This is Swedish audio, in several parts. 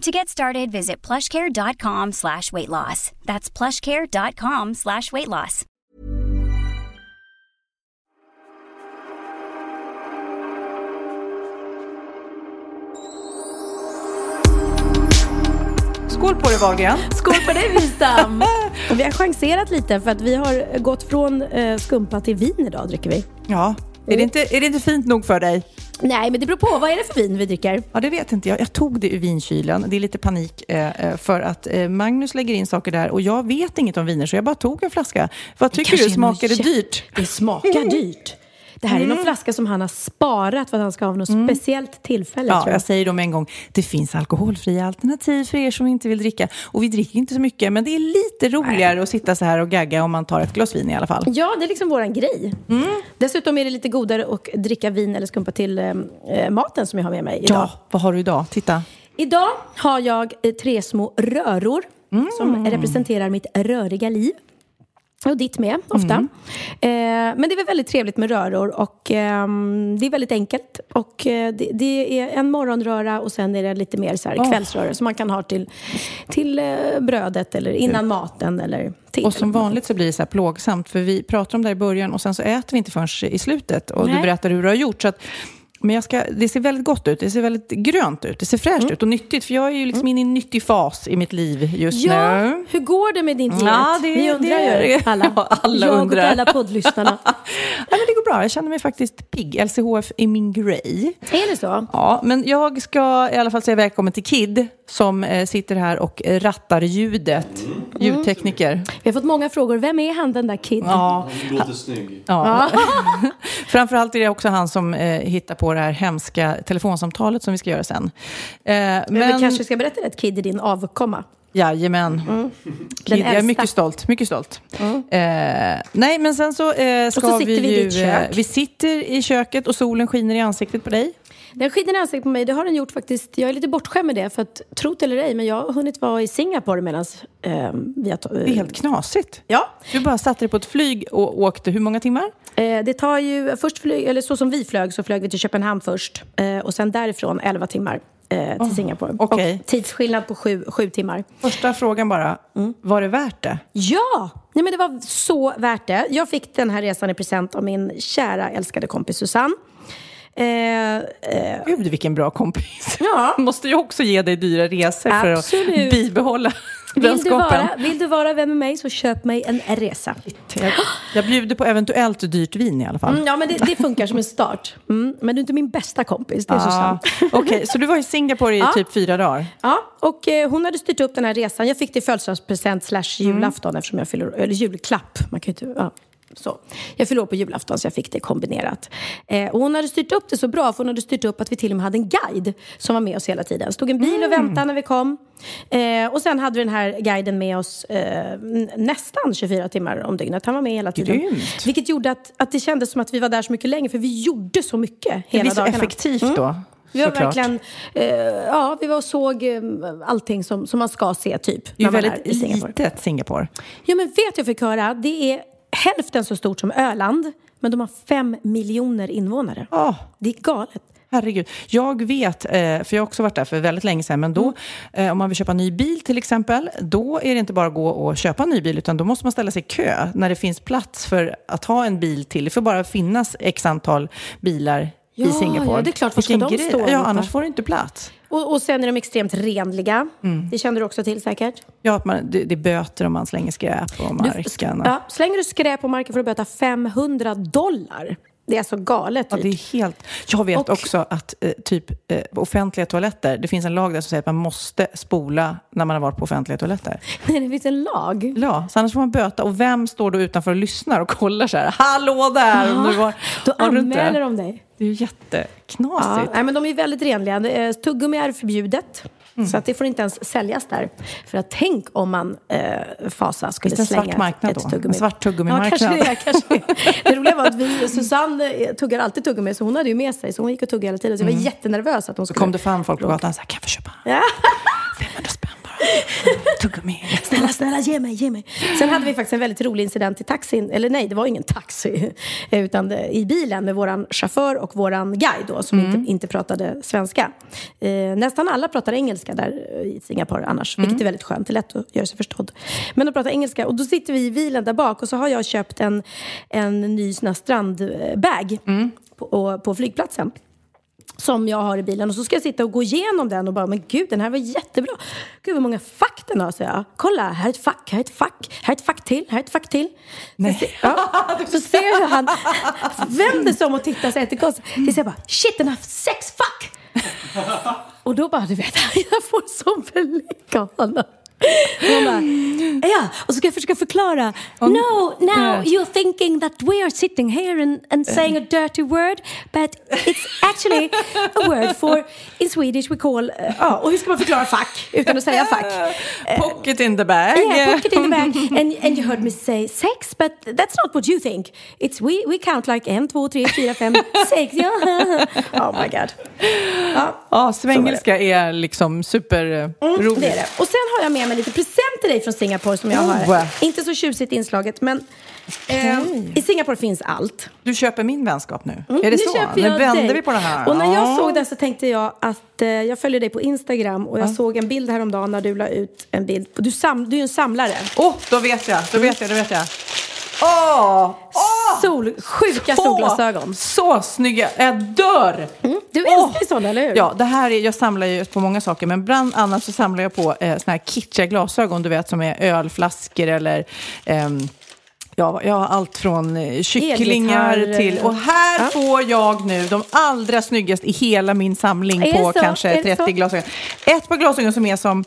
To get started, visit plushcare.com slash weight loss. That's plushcare.com slash weight loss. Skål på dig Wahlgren. Skål på dig Wistam! vi har chanserat lite för att vi har gått från eh, skumpa till vin idag dricker vi. Ja, är det, inte, är det inte fint nog för dig? Nej, men det beror på. Vad är det för vin vi dricker? Ja, det vet inte jag. Jag tog det ur vinkylen. Det är lite panik eh, eh för att eh, Magnus lägger in saker där och jag vet inget om viner så jag bara tog en flaska. Vad tycker du? Smakar det dyrt? Det smakar dyrt. Det här är någon flaska som han har sparat för att han ska ha något speciellt tillfälle. Ja, jag. jag säger med en gång, det finns alkoholfria alternativ för er som inte vill dricka. Och vi dricker inte så mycket, men det är lite roligare att sitta så här och gagga om man tar ett glas vin i alla fall. Ja, det är liksom våran grej. Dessutom är det lite godare att dricka vin eller skumpa till eh, eh, maten som jag har med mig idag. Ja, vad har du idag? Titta. Idag har jag eh, tre små röror som Mm. representerar mitt röriga liv. Och ditt med, ofta. Mm. Eh, men det är väl väldigt trevligt med röror och ehm, det är väldigt enkelt. Och eh, det, det är en morgonröra och sen är det lite mer så här kvällsröra som man kan ha till, till eh, brödet eller innan maten eller till. Och som vanligt så blir det så här plågsamt, för vi pratar om det här i början och sen så äter vi inte förrän i slutet. Och du Nej. berättar hur du har gjort. Så att, men jag ska, det ser väldigt gott ut, det ser väldigt grönt ut, det ser fräscht Mm. ut och nyttigt. För jag är ju liksom inne i en nyttig fas i mitt liv just Ja, nu. hur går det med din diet? Ja, det- Vi undrar det- ju alla. Alla jag undrar. och alla poddlyssnarna. Ja, men det bra, jag känner mig faktiskt pigg. LCHF är min grej. är det så? Ja, men jag ska i alla fall säga välkommen till Kid som eh, sitter här och rattar ljudet. Ljudtekniker. Vi har fått många frågor. Vem är han den där kid? Ja, Du låter snygg. Ja. Framförallt är det också han som eh, hittar på det här hemska telefonsamtalet som vi ska göra sen. Eh, Men vi men, kanske ska berätta att Kid är din avkomma. Jajamän. Den Kid, jag är mycket stolt. Mycket stolt. Eh, nej, men sen så eh, ska så vi vi i ju... kök. eh, vi sitter i köket och solen skiner i ansiktet på dig. Den skiner i ansiktet på mig. Det har den gjort faktiskt. Jag är lite bortskämd med det. För att, tro det eller ej, men jag har hunnit vara i Singapore medan eh, vi har... ta- Det är helt knasigt. Ja. Du bara satte dig på ett flyg och åkte hur många timmar? Eh, det tar ju... Först flyg, eller så som vi flög så flög vi till Köpenhamn först. Eh, och sen därifrån 11 timmar eh, till Singapore. okej. Och tidsskillnad på sju, sju timmar. Första frågan bara, Mm. var det värt det? Ja! Nej, men det var så värt det. Jag fick den här resan i present av min kära älskade kompis Susanne. Eh, eh, Gud, vilken bra kompis. Ja. Måste ju också ge dig dyra resor för Absolut. att bibehålla vill, du vara, vill du vara vän med mig så köp mig en resa. Jag, jag bjuder på eventuellt dyrt vin i alla fall. Mm, ja, men det, det funkar som en start. Mm, men du är inte min bästa kompis, det är. Ah, Okej, så du var i Singapore i Ja. typ fyra dagar? Ja, och eh, hon hade styrt upp den här resan. Jag fick det i födelsedagspresent slash Mm. julafton eftersom jag fyller, eller julklapp. Man kan ju inte, ja. Så. Jag fyllde år på julafton så jag fick det kombinerat. Eh, och hon hade styrt upp det så bra för hon hade styrt upp att vi till och med hade en guide som var med oss hela tiden. Stod en bil och Mm. väntade när vi kom. Eh, och sen hade vi den här guiden med oss eh, nästan 24 timmar om dygnet. Han var med hela tiden. Grymt. Vilket gjorde att, att det kändes som att vi var där så mycket längre för vi gjorde så mycket Det hela blir så dagarna. effektivt då. Vi var såklart. verkligen, eh, ja, vi var och såg eh, allting som, som man ska se typ. Det är ju väldigt är i Singapore. litet Singapore. Ja, men vet jag fick höra? Det är hälften så stort som Öland, men de har fem miljoner invånare. Ah. Det är galet. Herregud. Jag vet, eh, för jag har också varit där för väldigt länge sedan, men då, eh, om man vill köpa en ny bil till exempel, då är det inte bara att gå och köpa en ny bil, utan då måste man ställa sig i kö när det finns plats för att ha en bil till. Det får bara finnas x antal bilar Ja, i Singapore. ja, det är klart. Var ska de stå Ja, annars får du inte plats. Och, och sen är de extremt renliga. Det känner du också till säkert? Ja, att man, det, det är böter om man slänger skräp på Du, marken. ja, slänger du skräp på marken får du böta 500 dollar. Det är så galet Ja, det är helt... Jag vet Och- också att eh, typ eh, offentliga toaletter, det finns en lag där som säger att man måste spola när man har varit på offentliga toaletter. Nej, det finns en lag. Ja, så annars får man böta. Och vem står då utanför och lyssnar och kollar så här? Hallå där! Om du var, Då var anmäler de dig. Det är ju Ja, jätteknasigt. nej, men de är väldigt renliga. Eh, Tuggummi är förbjudet. Mm. Så att det får inte ens säljas där. För att tänk om man, eh, Fasa, skulle en slänga svart marknad ett tuggummi. En svart tuggummimarknad? Ja, kanske det. Kanske det. det roliga var att vi, Susanne eh, tuggar alltid tuggummi, så hon hade ju med sig. Så hon gick och tuggade hela tiden. Så jag var jättenervös att hon Så skulle... kom det fram folk på gatan och sa, kan jag få köpa Ja. 500 spänn? Tuggummi. Snälla, snälla, ge mig, ge mig. Sen hade vi faktiskt en väldigt rolig incident i taxin. Eller nej, det var ingen taxi. Utan i bilen med våran chaufför och våran guide då, som inte, inte pratade svenska. Eh, nästan alla pratar engelska där eh, i Singapore annars, vilket är väldigt skönt. Det är lätt att göra sig förstådd. Men de pratar engelska och då sitter vi i bilen där bak och så har jag köpt en, en ny sån strandbag på, på flygplatsen som jag har i bilen. Och så ska jag sitta och gå igenom den och bara, men gud, den här var jättebra. Gud, vad många fack den har, säger jag. Kolla, här är ett fack, här är ett fack, här är ett fack till, här är ett fack till. Nej. Så, ja, så ser jag hur han vänder sig om och tittar sig till konstigt. Tills jag bara, shit, den har sex fack! Och då bara, du vet, jag får sån blick av honom. Bara, ja, och så ska jag försöka förklara. No, now Yeah. you're thinking that we are sitting here and, and saying a dirty word, but it's actually a word for, in Swedish we call, uh, ja, och hur ska man förklara fack utan att säga fack? Pocket in the bag. Yeah, it in the bag. And, and you heard me say sex, but that's not what you think. It's we, we count like en, två, tre, fyra, fem, sex. Ja. Oh my god. Ja, Ja, svengelska är liksom superroligt. Mm, det är det. Och sen har jag med mig lite present till dig från Singapore som jag har. Oh. Inte så tjusigt inslaget, men eh, i Singapore finns allt. Du köper min vänskap nu? Mm, är det nu så? köper Nu jag vänder dig. vi på det här. Och när jag Ja. såg det så tänkte jag att eh, jag följer dig på Instagram och jag såg en bild häromdagen när du la ut en bild. Du, sam, du är ju en samlare. Åh, då vet jag, då vet jag, då vet jag. Åh! Åh! Sol, sjuka solglasögon. Så snygga, jag dör! Mm, du älskar ju sådana, eller hur? Ja, det här är, jag samlar ju på många saker, men bland annat så samlar jag på eh, såna här kitschiga glasögon, du vet, som är ölflaskor eller ehm, Ja, jag har allt från eh, kycklingar till... Och här Ja. får jag nu de allra snyggaste i hela min samling på så? kanske Är det 30 så? glasögon. Ett par glasögon som är som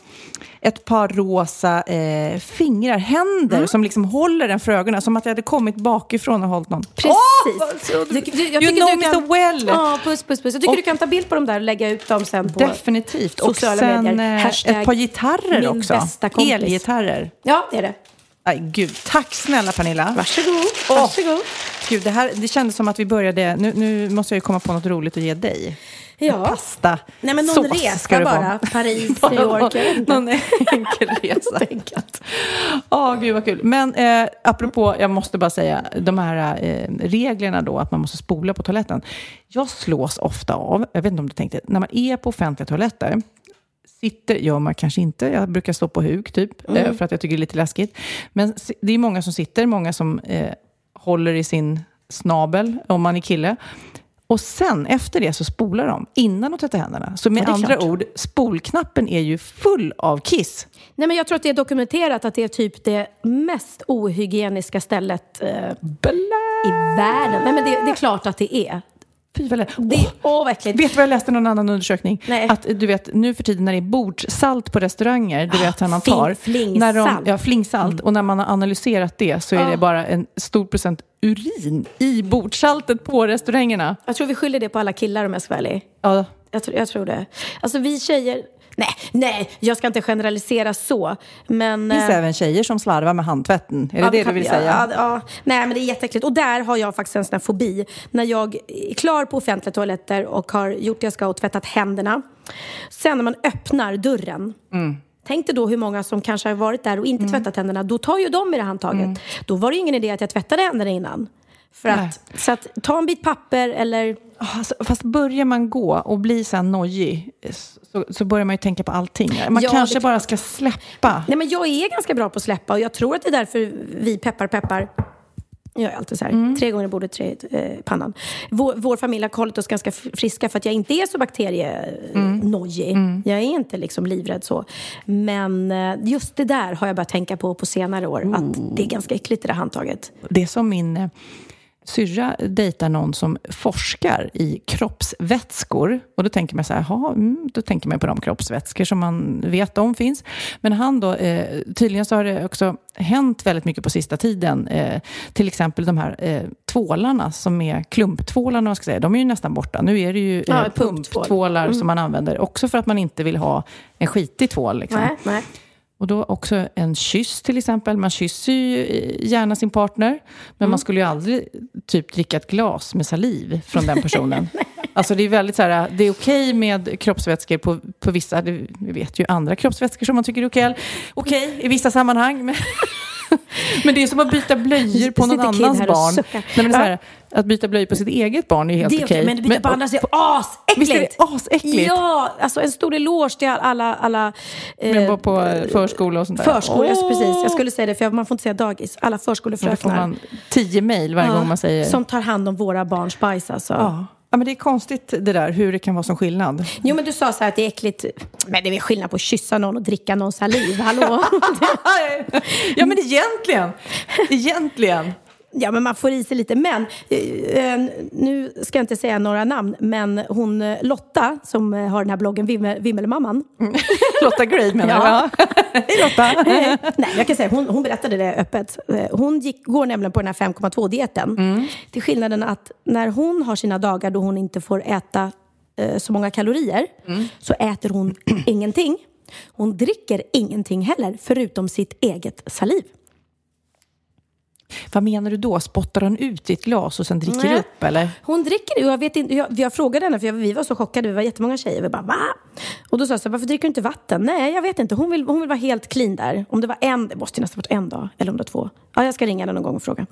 ett par rosa eh, fingrar, händer, Mm. som liksom håller den för ögonen. Som att jag hade kommit bakifrån och hållit någon. Precis. Du- du- jag you know du me kan- so well. Ja, puss, puss, puss. Jag tycker Och- du kan ta bild på dem där och lägga ut dem sen på... Definitivt. Och sociala sen medier. eh, Hashtag ett par gitarrer också. Elgitarrer. Ja, det är det. Nej, gud. Tack snälla Pernilla. Varsågod. Varsågod. Gud, det, här, det kändes som att vi började... Nu, nu måste jag ju komma på något roligt att ge dig. Ja. Pasta. Nej, men någon sås resa ska du få. bara. Paris, New York. Någon enkel resa. Åh, gud vad kul. Men eh, apropå, jag måste bara säga, de här eh, reglerna då, att man måste spola på toaletten. Jag slås ofta av, jag vet inte om du tänkte, när man är på offentliga toaletter, sitter, gör man kanske inte, jag brukar stå på huk typ, eh, för att jag tycker det är lite läskigt. Men det är många som sitter, många som eh, håller i sin snabel, om man är kille. Och sen efter det så spolar de innan de tvättar händerna. Så med Ja, andra klart. ord, spolknappen är ju full av kiss. Nej, men jag tror att det är dokumenterat att det är typ det mest ohygieniska stället eh, i världen. Nej, men det, det är klart att det är. Fy vad lä- Det Åh, åh. Vet du vad jag läste i någon annan undersökning? Nej. Att du vet, nu för tiden när det är bordssalt på restauranger, du vet när man tar... flingsalt. När de, ja, flingsalt. Och när man har analyserat det så är det Ah. bara en stor procent urin i bordssaltet på restaurangerna. Jag tror vi skyller det på alla killar om jag ska vara ärlig. Ja, Jag, jag tror det. Alltså vi tjejer... Nej, nej, jag ska inte generalisera så. Men... det finns eh, även tjejer som slarvar med handtvätten. Är det Ja, det du vill säga? Ja, ja. Nej, men det är jätteäckligt. Och där har jag faktiskt en sån här fobi. När jag är klar på offentliga toaletter och har gjort det jag ska och tvättat händerna. Sen när man öppnar dörren. Mm. Tänk dig då hur många som kanske har varit där och inte tvättat händerna. Då tar ju de i det handtaget. Mm. Då var det ingen idé att jag tvättade händerna innan. För Nej. att, så att ta en bit papper eller... Alltså, fast börjar man gå och bli så här nojig så, så börjar man ju tänka på allting. Man Ja, kanske bara ska släppa. Nej, men jag är ganska bra på att släppa och jag tror att det är därför vi peppar peppar Jag är alltid så här. Mm. Tre gånger i bordet, tre eh, pannan. Vår, vår, familj har hållit oss ganska friska för att jag inte är så bakterienojig. Mm. mm. Jag är inte liksom livrädd så. Men eh, just det där har jag börjat tänka på på senare år. Att det är ganska äckligt det där handtaget. Det som min eh, syrra dejtar någon som forskar i kroppsvätskor. Och då tänker man så här, aha, mm, då tänker man på de kroppsvätskor som man vet om finns. Men han då, eh, tydligen så har det också hänt väldigt mycket på sista tiden. Eh, till exempel de här eh, tvålarna som är klumptvålarna, man ska säga, de är ju nästan borta. Nu är det ju eh, ja, pumptvålar mm. som man använder, också för att man inte vill ha en skitig tvål. Liksom. Nej, nej. Och då också en kyss till exempel. Man kysser ju gärna sin partner. Men mm. man skulle ju aldrig typ dricka ett glas med saliv från den personen. alltså det är väldigt så här, det är okej okay med kroppsvätskor på, på vissa, vi vet ju andra kroppsvätskor som man tycker är okej. Okej okay, i vissa sammanhang. Men Men det är som att byta blöjor på någon annans barn. Nej, men det är här, att byta blöjor på sitt eget barn är helt okej. Okay. Men byta på andras är asäckligt. Visst är det asäckligt? Ja, alltså en stor eloge till alla... alla eh, men på eh, förskola och sånt där? Förskola, oh. precis. Jag skulle säga det, för man får inte säga dagis. Alla förskolefröknar. Då får man tio mejl varje ja, gång man säger... Som tar hand om våra barns bajs alltså. Ja. Ja, men det är konstigt det där, hur det kan vara som skillnad. Jo, men du sa så här att det är äckligt. Men det är väl skillnad på att kyssa någon och dricka någon saliv, hallå? ja, men egentligen. Egentligen. Ja, men man får i sig lite. Men eh, nu ska jag inte säga några namn, men hon eh, Lotta som eh, har den här bloggen Vimmel, Vimmelmamman. Mm. Lotta Gray menar ja. du? Hej Lotta! Nej, jag kan säga hon, hon berättade det öppet. Eh, hon gick, går nämligen på den här 5,2-dieten. Mm. Till skillnaden att när hon har sina dagar då hon inte får äta eh, så många kalorier mm. så äter hon ingenting. Hon dricker ingenting heller, förutom sitt eget saliv. Vad menar du då? Spottar hon ut i ett glas och sen dricker Nej. upp? Eller? Hon dricker det. Jag, vet inte, jag, jag frågade henne, för jag, vi var så chockade. Vi var jättemånga tjejer. Vi bara, va? Och då sa jag så varför dricker du inte vatten? Nej, jag vet inte. Hon vill, hon vill vara helt clean där. Om det var en, det måste nästan varit en dag. Eller om det var två. Ja, jag ska ringa henne någon gång och fråga.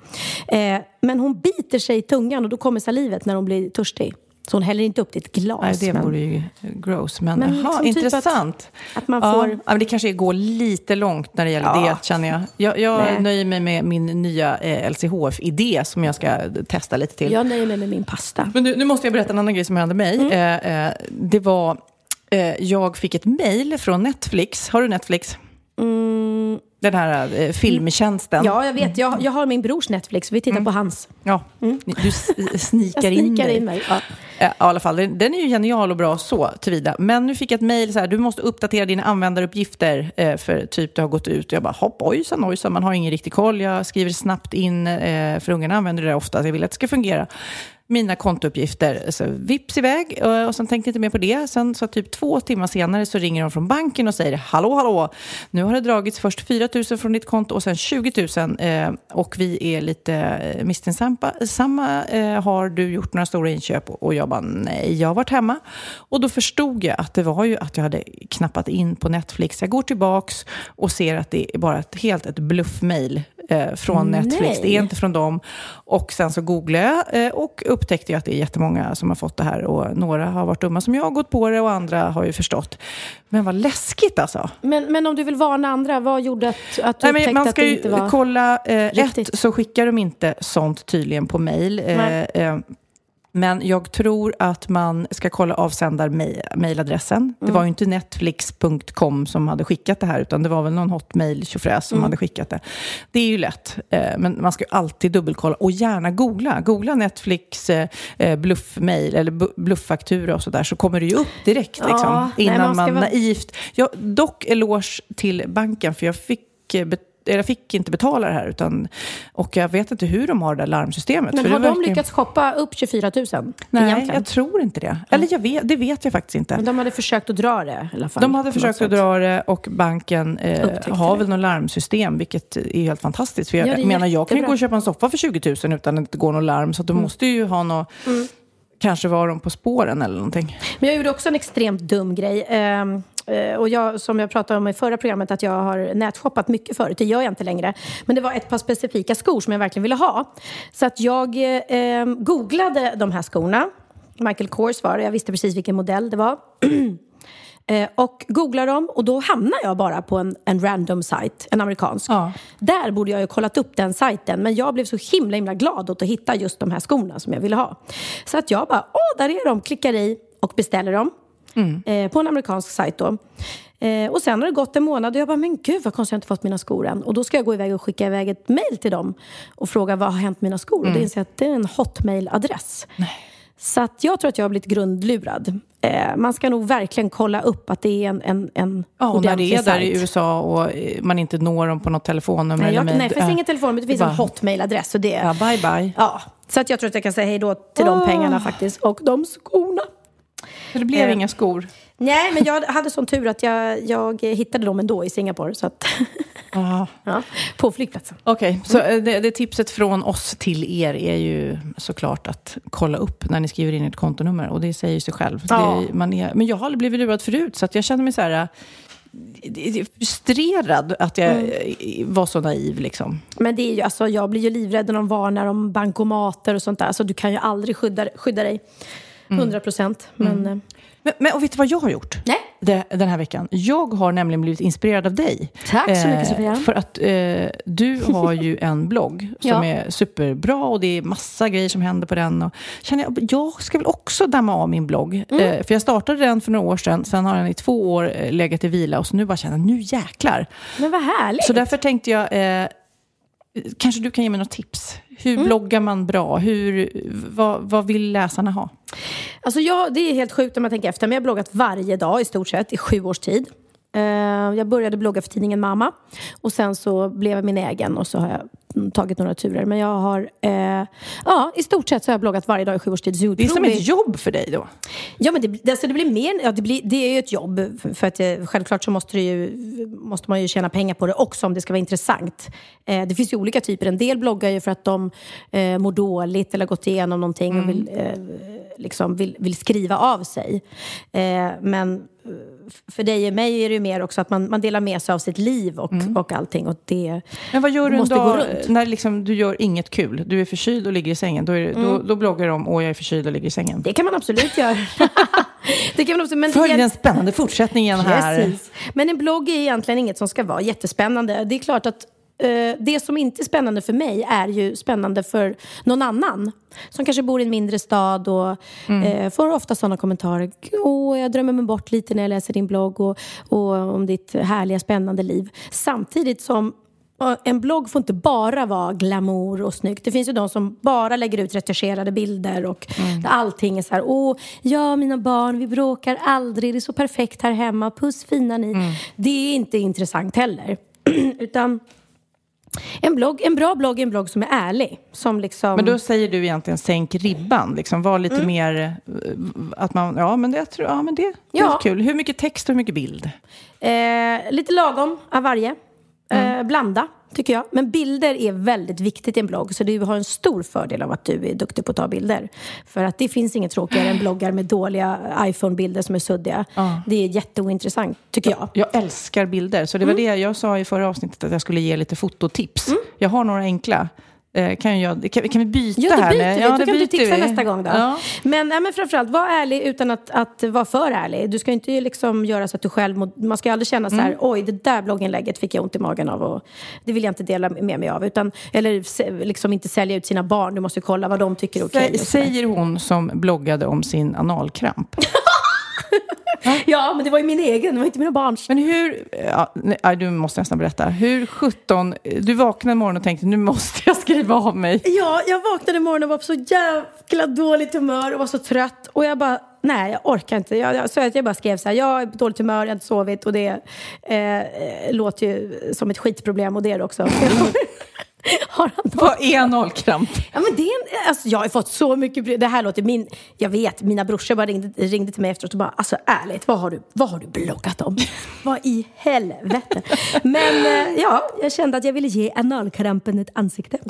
Eh, men hon biter sig i tungan och då kommer salivet när hon blir törstig. Så hon häller inte upp det i ett glas. Nej, det men... vore ju gross. Men, men aha, liksom intressant. Typ att, att, man får... Ja, men det kanske går lite långt när det gäller ja. det, känner jag. Jag, jag nöjer mig med min nya eh, LCHF-idé som jag ska testa lite till. Jag nöjer mig med min pasta. Men nu, nu måste jag berätta en annan grej som hände mig. Mm. Eh, eh, det var, eh, jag fick ett mejl från Netflix. Har du Netflix? Mm. Den här eh, filmtjänsten. Ja, jag vet. Jag, jag har min brors Netflix. Vi tittar mm. på hans. Ja, mm. du snikar, in, snikar in mig. Ja. Ja, I alla fall, den, den är ju genial och bra så tillvida. Men nu fick jag ett mejl så här, du måste uppdatera dina användaruppgifter eh, för typ det har gått ut. Och jag bara, hopp, ojsan, ojsan, man har ingen riktig koll. Jag skriver snabbt in, eh, för ungarna använder det där ofta, jag vill att det ska fungera mina kontouppgifter. Så vips iväg eh, och, sen tänkte jag inte mer på det. Sen så typ två timmar senare så ringer de från banken och säger hallå, hallå, nu har det dragits först 4 000 från ditt konto och sen 20 000 eh, och vi är lite eh, misstänksamma. Eh, har du gjort några stora inköp? Och jag bara nej, jag har varit hemma. Och då förstod jag att det var ju att jag hade knappat in på Netflix. Jag går tillbaks och ser att det är bara ett helt ett bluffmail eh, från Netflix. Nej. Det är inte från dem. Och sen så googlade jag eh, och upptäckte att det är jättemånga som har fått det här. Och några har varit dumma som jag har gått på det och andra har ju förstått. Men vad läskigt alltså. Men, men om du vill varna andra, vad gjorde att, att du Nej, upptäckte man ska att det inte var kolla, eh, Ett så skickar de inte sånt tydligen på mail. Men jag tror att man ska kolla avsändar-mailadressen. Mm. Det var ju inte netflix.com som hade skickat det här, utan det var väl någon hotmail tjofräs som mm. hade skickat det. Det är ju lätt, eh, men man ska ju alltid dubbelkolla och gärna googla. Googla Netflix eh, eh bluffmail eller blufffaktura och sådär, så kommer det ju upp direkt ja, liksom, innan nej, man, man naivt... Ja, dock eloge till banken, för jag fick jag fick inte betala det här. Utan, och jag vet inte hur de har det där larmsystemet. Men har de verkligen... lyckats shoppa upp 24 000? Nej, egentligen? jag tror inte det. Eller jag vet, det vet jag faktiskt inte. Men de hade försökt att dra det i alla fall? De hade försökt att dra det och banken eh, har väl något larmsystem, vilket är helt fantastiskt. För jag ja, menar, jag kan ju gå och köpa en soffa för 20 000 utan att det går något larm. Så de mm. måste ju ha något... Mm. Kanske var de på spåren eller någonting. Men jag gjorde också en extremt dum grej. Um, och jag, som jag pratade om i förra programmet, att jag har nätshoppat mycket förut. Det gör jag inte längre. Men det var ett par specifika skor som jag verkligen ville ha. Så att jag eh, googlade de här skorna. Michael Kors var det. Jag visste precis vilken modell det var. Eh, och googlar dem och då hamnar jag bara på en, en random site, en amerikansk. Ja. Där borde jag ju kollat upp den sajten men jag blev så himla himla glad åt att hitta just de här skorna som jag ville ha. Så att jag bara, åh där är de, klickar i och beställer dem. Eh, på en amerikansk sajt då. Eh, och sen har det gått en månad och jag bara, men gud vad konstigt jag inte fått mina skor än. Och då ska jag gå iväg och skicka iväg ett mail till dem och fråga vad har hänt med mina skor? Och då inser jag att det är en hotmail-adress. Så att jag tror att jag har blivit grundlurad. Eh, man ska nog verkligen kolla upp att det är en, en, en Ja, och när det ordentlig är där i USA och eh, man inte når dem på något telefonnummer Nej, eller jag, mejl. nej, det finns Ja. ingen telefon, men det finns Bara- en hotmail-adress. Och det, Ja, bye bye. ja, så att jag tror att jag kan säga hej då till de Ah. pengarna faktiskt. Och de skorna. Så det blev Eh. inga skor. Nej, men jag hade sån tur att jag, jag hittade dem ändå i Singapore. Så att, Ah. ja, på flygplatsen. Okej, så eh, det, det tipset från oss till er är ju såklart att kolla upp när ni skriver in ert kontonummer. Och det säger sig själv. Ja. Det, man är, men jag har aldrig blivit lurad förut, så jag känner mig så här... eh, frustrerad att jag Mm. var så naiv. Liksom. Men det är ju, alltså, jag blir ju livrädd när de varnar om bankomater och sånt där. Så du kan ju aldrig skydda, skydda dig. Mm. 100 procent. Men, eh, Men, men och vet du vad jag har gjort? Nej. Det, den här veckan. Jag har nämligen blivit inspirerad av dig. Tack så mycket, Sofia. För att eh, du har ju en blogg som Ja. är superbra och det är massa grejer som händer på den. Och känner jag, jag ska väl också damma av min blogg. Mm. Eh, för jag startade den för några år sedan, sen har den i två år eh, legat i vila och så nu bara känner jag, nu jäklar. men vad härligt. Så därför tänkte jag, eh, kanske du kan ge mig något tips. Hur Mm. bloggar man bra? Hur, vad, vad vill läsarna ha? Alltså jag, det är helt sjukt om man tänker efter, men jag har bloggat varje dag i stort sett i sju års tid. Eh, jag började blogga för tidningen Mamma och sen så blev jag min egen och så har jag tagit några turer. Men jag har, eh, ja i stort sett så har jag bloggat varje dag i sju års tid. Så Det är som ett jobb för dig då. Ja, men det, alltså det blir mer, ja, det, blir, det är ju ett jobb. För, att eh, självklart så måste, ju, måste man ju tjäna pengar på det också om det ska vara intressant. Eh, det finns ju olika typer. En del bloggar ju för att de eh, mår dåligt eller har gått igenom någonting och vill, eh, liksom vill, vill skriva av sig. Eh, men för dig och mig är det ju mer också att man, man delar med sig av sitt liv och, och allting. Och det Men vad gör du en dag när liksom du gör inget kul? Du är förkyld och ligger i sängen. Då, det, då, då bloggar du om åh jag är förkyld och ligger i sängen. Det kan man absolut göra. det kan man absolut, men Följ den spännande fortsättningen här. Precis. Men en blogg är egentligen inget som ska vara jättespännande. Det är klart att det som inte är spännande för mig är ju spännande för någon annan. Som kanske bor i en mindre stad och eh, får ofta sådana kommentarer. Åh, jag drömmer mig bort lite när jag läser din blogg och, och om ditt härliga, spännande liv. Samtidigt som och en blogg får inte bara vara glamour och snyggt. Det finns ju de som bara lägger ut retuscherade bilder och där allting är så här, åh, ja mina barn, vi bråkar aldrig, det är så perfekt här hemma, puss fina ni. Det är inte intressant heller. Utan en, blogg, en bra blogg är en blogg som är ärlig. Som liksom... Men då säger du egentligen sänk ribban. Liksom, var lite mer eh, att man, ja men det, jag tror, ja, men det, det är kul. Hur mycket text och hur mycket bild? Eh, lite lagom av varje. Eh, blanda, tycker jag. Men bilder är väldigt viktigt i en blogg. Så du har en stor fördel av att du är duktig på att ta bilder. För att det finns inget tråkigare än bloggar med dåliga iPhone-bilder som är suddiga. Det är jätteointressant, tycker jag. Jag älskar bilder, så det Mm. var det jag sa i förra avsnittet, att jag skulle ge lite fototips. Jag har några enkla. Eh, kan, jag, kan, kan vi byta Ja, här? byter vi. Ja, då kan du tipsa vi. nästa gång då. Ja. Men, ja, men framförallt, var ärlig utan att, att vara för ärlig. Du ska inte liksom göra så att du själv... må- Man ska aldrig känna så här, oj, det där blogginlägget fick jag ont i magen av och det vill jag inte dela med mig av. Utan, eller liksom inte sälja ut sina barn. Du måste kolla vad de tycker är okej. Där. Säger hon som bloggade om sin analkramp. Ja, men det var ju min egen, det var inte mina barns. Men hur, ja, nej, du måste nästan berätta. Hur 17, du vaknade morgon och tänkte nu måste jag skriva av mig. Ja, jag vaknade morgon och var på så jäkla dåligt humör och var så trött. Och jag bara, nej jag orkar inte. Jag, jag, så att jag bara skrev så här, jag är på dåligt humör, jag har inte sovit och det eh, låter ju som ett skitproblem och det är det också. Har han? Vad är analkramp? Ja, men det är alltså, jag har fått så mycket brev. Det här låter min... Jag vet, mina brorsor bara ringde, ringde till mig efteråt och bara, alltså ärligt, vad har du, vad har du bloggat om? vad i helvete? Men eh, ja, jag kände att jag ville ge analkrampen ett ansikte.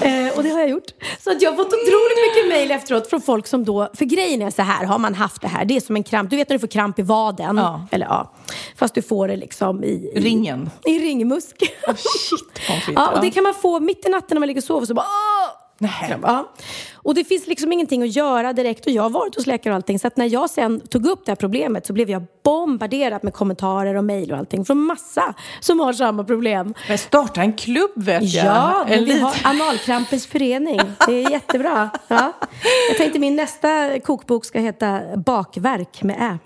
Eh, och det har jag gjort. Så att jag har fått otroligt mycket mejl efteråt från folk som då, för grejen är så här, har man haft det här, det är som en kramp. Du vet när du får kramp i vaden? Ja. Eller ja, fast du får det liksom i... i Ringen. I ringmusk. Shit, pommes frites. Ja, och det kan man få mitt i natten när man ligger och sover. Så bara, åh! Nej. Ja. Och det finns liksom ingenting att göra direkt och jag har varit hos läkare och allting så att när jag sen tog upp det här problemet så blev jag bombarderad med kommentarer och mejl och allting från massa som har samma problem. Men starta en klubb vet jag. Ja, men en vi har analkrampens förening. Det är jättebra. Ja. Jag tänkte min nästa kokbok ska heta Bakverk med Ä.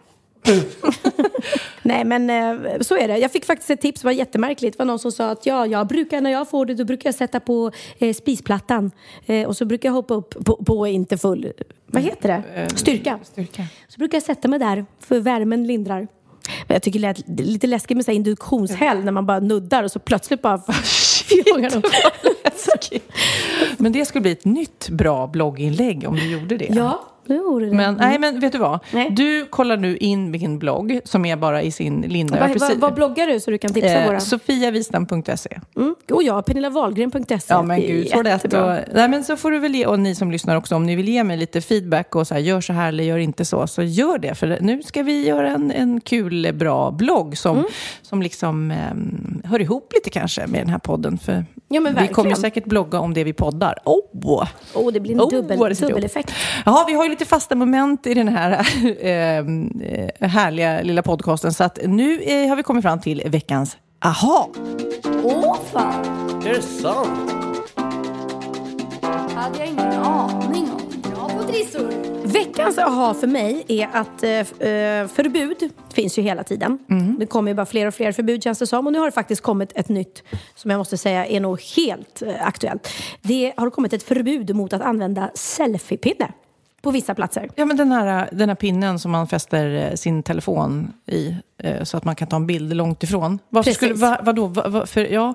Nej men eh, så är det. Jag fick faktiskt ett tips, det var jättemärkligt. Det var någon som sa att ja, jag brukar när jag får det då brukar jag sätta på eh, spisplattan. Eh, och så brukar jag hoppa upp på, på inte full, vad heter det? Styrka. Styrka. Så brukar jag sätta mig där för värmen lindrar. Men jag tycker det lät lite läskigt med så induktionshäll när man bara nuddar och så plötsligt bara fjongar de. Men det skulle bli ett nytt bra blogginlägg om du gjorde det. Ja, det vore det. Men, nej, men vet du vad? Nej. Du kollar nu in min blogg som är bara i sin linda. Vad, precis- vad bloggar du så du kan tipsa eh, våra? Sofiavistam.se. Mm. Och jag, PernillaWahlgren.se. Ja men gud, så lätt. Och, nej, men så får du väl ge, och ni som lyssnar också, om ni vill ge mig lite feedback och så här, gör så här eller gör inte så, så gör det. För nu ska vi göra en, en kul, bra blogg som, Mm. som liksom ehm, hör ihop lite kanske med den här podden. För Ja, vi kommer säkert blogga om det vi poddar. Oh! Åh, det blir en Oh, dubbel, dubbeleffekt. Ja, vi har ju lite fasta moment i den här eh, härliga lilla podcasten. Så att nu eh, har vi kommit fram till veckans aha. Åh fan, Är det sant? hade jag ingen aning om. Bra på trissor. Veckans aha för mig är att eh, eh, förbud finns ju hela tiden. Mm. Det kommer ju bara fler och fler förbud känns det som. Och nu har det faktiskt kommit ett nytt som jag måste säga är nog helt eh, aktuellt. Det har kommit ett förbud mot att använda selfiepinne på vissa platser. Ja, men den här, den här pinnen som man fäster eh, sin telefon i eh, så att man kan ta en bild långt ifrån. Varför Precis. skulle, va, vadå, va, va, för, ja,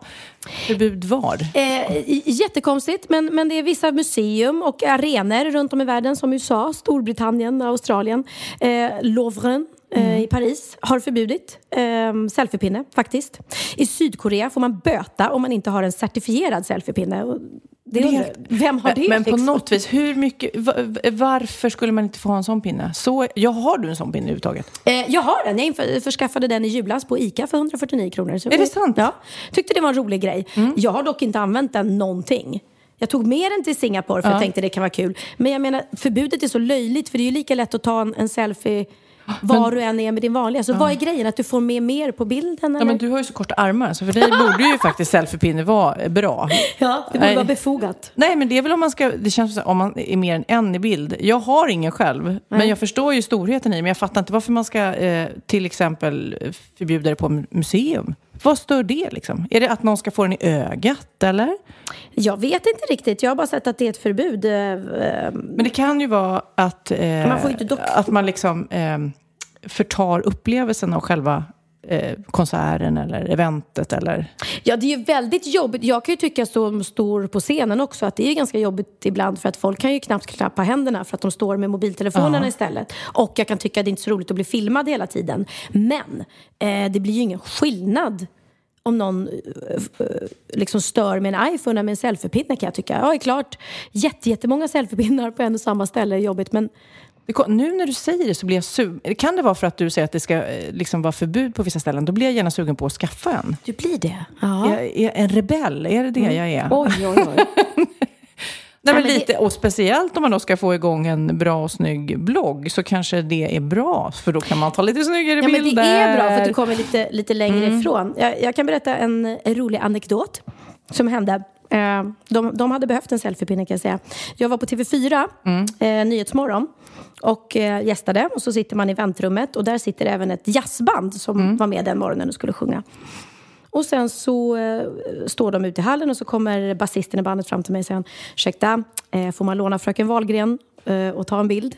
förbud var? Eh, jättekonstigt, men, men det är vissa museum och arenor runt om i världen som USA, Storbritannien, Australien, eh, Louvren eh, i Paris har förbjudit eh, selfiepinne faktiskt. I Sydkorea får man böta om man inte har en certifierad selfiepinne. Det Det är helt- vem har det? Men, på liksom? något vis, hur mycket, va, varför skulle man inte få ha en sån pinne? Så, ja, har du en sån pinne överhuvudtaget? Eh, jag har den. Jag inför- förskaffade den i julas på ICA för 149 kronor. Så Är det sant? Ja. Tyckte det var en rolig grej. Jag har dock inte använt den någonting. Jag tog med den till Singapore för jag tänkte det kan vara kul. Men jag menar, förbudet är så löjligt för det är ju lika lätt att ta en, en selfie var du än är med din vanliga. Så vad är grejen? Att du får med mer på bilden? Eller? Ja, men du har ju så korta armar, så för dig borde ju faktiskt selfiepinne vara bra. ja, det borde Nej. vara befogat. Nej, men det är väl om man ska, det känns som om man är mer än en i bild. Jag har ingen själv, men jag förstår ju storheten i men jag fattar inte varför man ska eh, till exempel förbjuda det på mu- museum. Vad stör det liksom? Är det att någon ska få den i ögat eller? Jag vet inte riktigt. Jag har bara sett att det är ett förbud. Eh, eh, Men det kan ju vara att, eh, Man får inte dock- att man liksom eh, förtar upplevelsen av själva eh, konserten eller eventet eller... Ja, det är ju väldigt jobbigt. Jag kan ju tycka som står på scenen också att det är ganska jobbigt ibland för att folk kan ju knappt klappa händerna för att de står med mobiltelefonerna istället. Och jag kan tycka att det inte är så roligt att bli filmad hela tiden. Men eh, det blir ju ingen skillnad om någon eh, eh, liksom stör med en iPhone med en selfiepinne kan jag tycka. Ja, det är klart, jätte, jättemånga selfiepinnar på en och samma ställe är jobbigt men Det Nu när du säger det så blir jag sugen. Kan det vara för att du säger att det ska eh, liksom vara förbud på vissa ställen? Då blir jag gärna sugen på att skaffa en. du blir det. Ja. Jag är en rebell, är det det jag är? Oj, oj, oj. Nej, men men lite, Och speciellt om man då ska få igång en bra och snygg blogg så kanske det är bra, för då kan man ta lite snyggare Ja, men bilder. det är bra för att du kommer lite, lite längre Mm. ifrån. Jag, jag kan berätta en, en rolig anekdot som hände. Eh, de, de hade behövt en selfiepinne kan jag säga. Jag var på TV4, Mm. eh, Nyhetsmorgon, och eh, gästade. Och så sitter man i väntrummet och där sitter även ett jazzband som Mm. var med den morgonen och skulle sjunga. Och sen så eh, står de ute i hallen och så kommer basisten i bandet fram till mig och säger ursäkta, eh, får man låna Fröken Wahlgren eh, och ta en bild?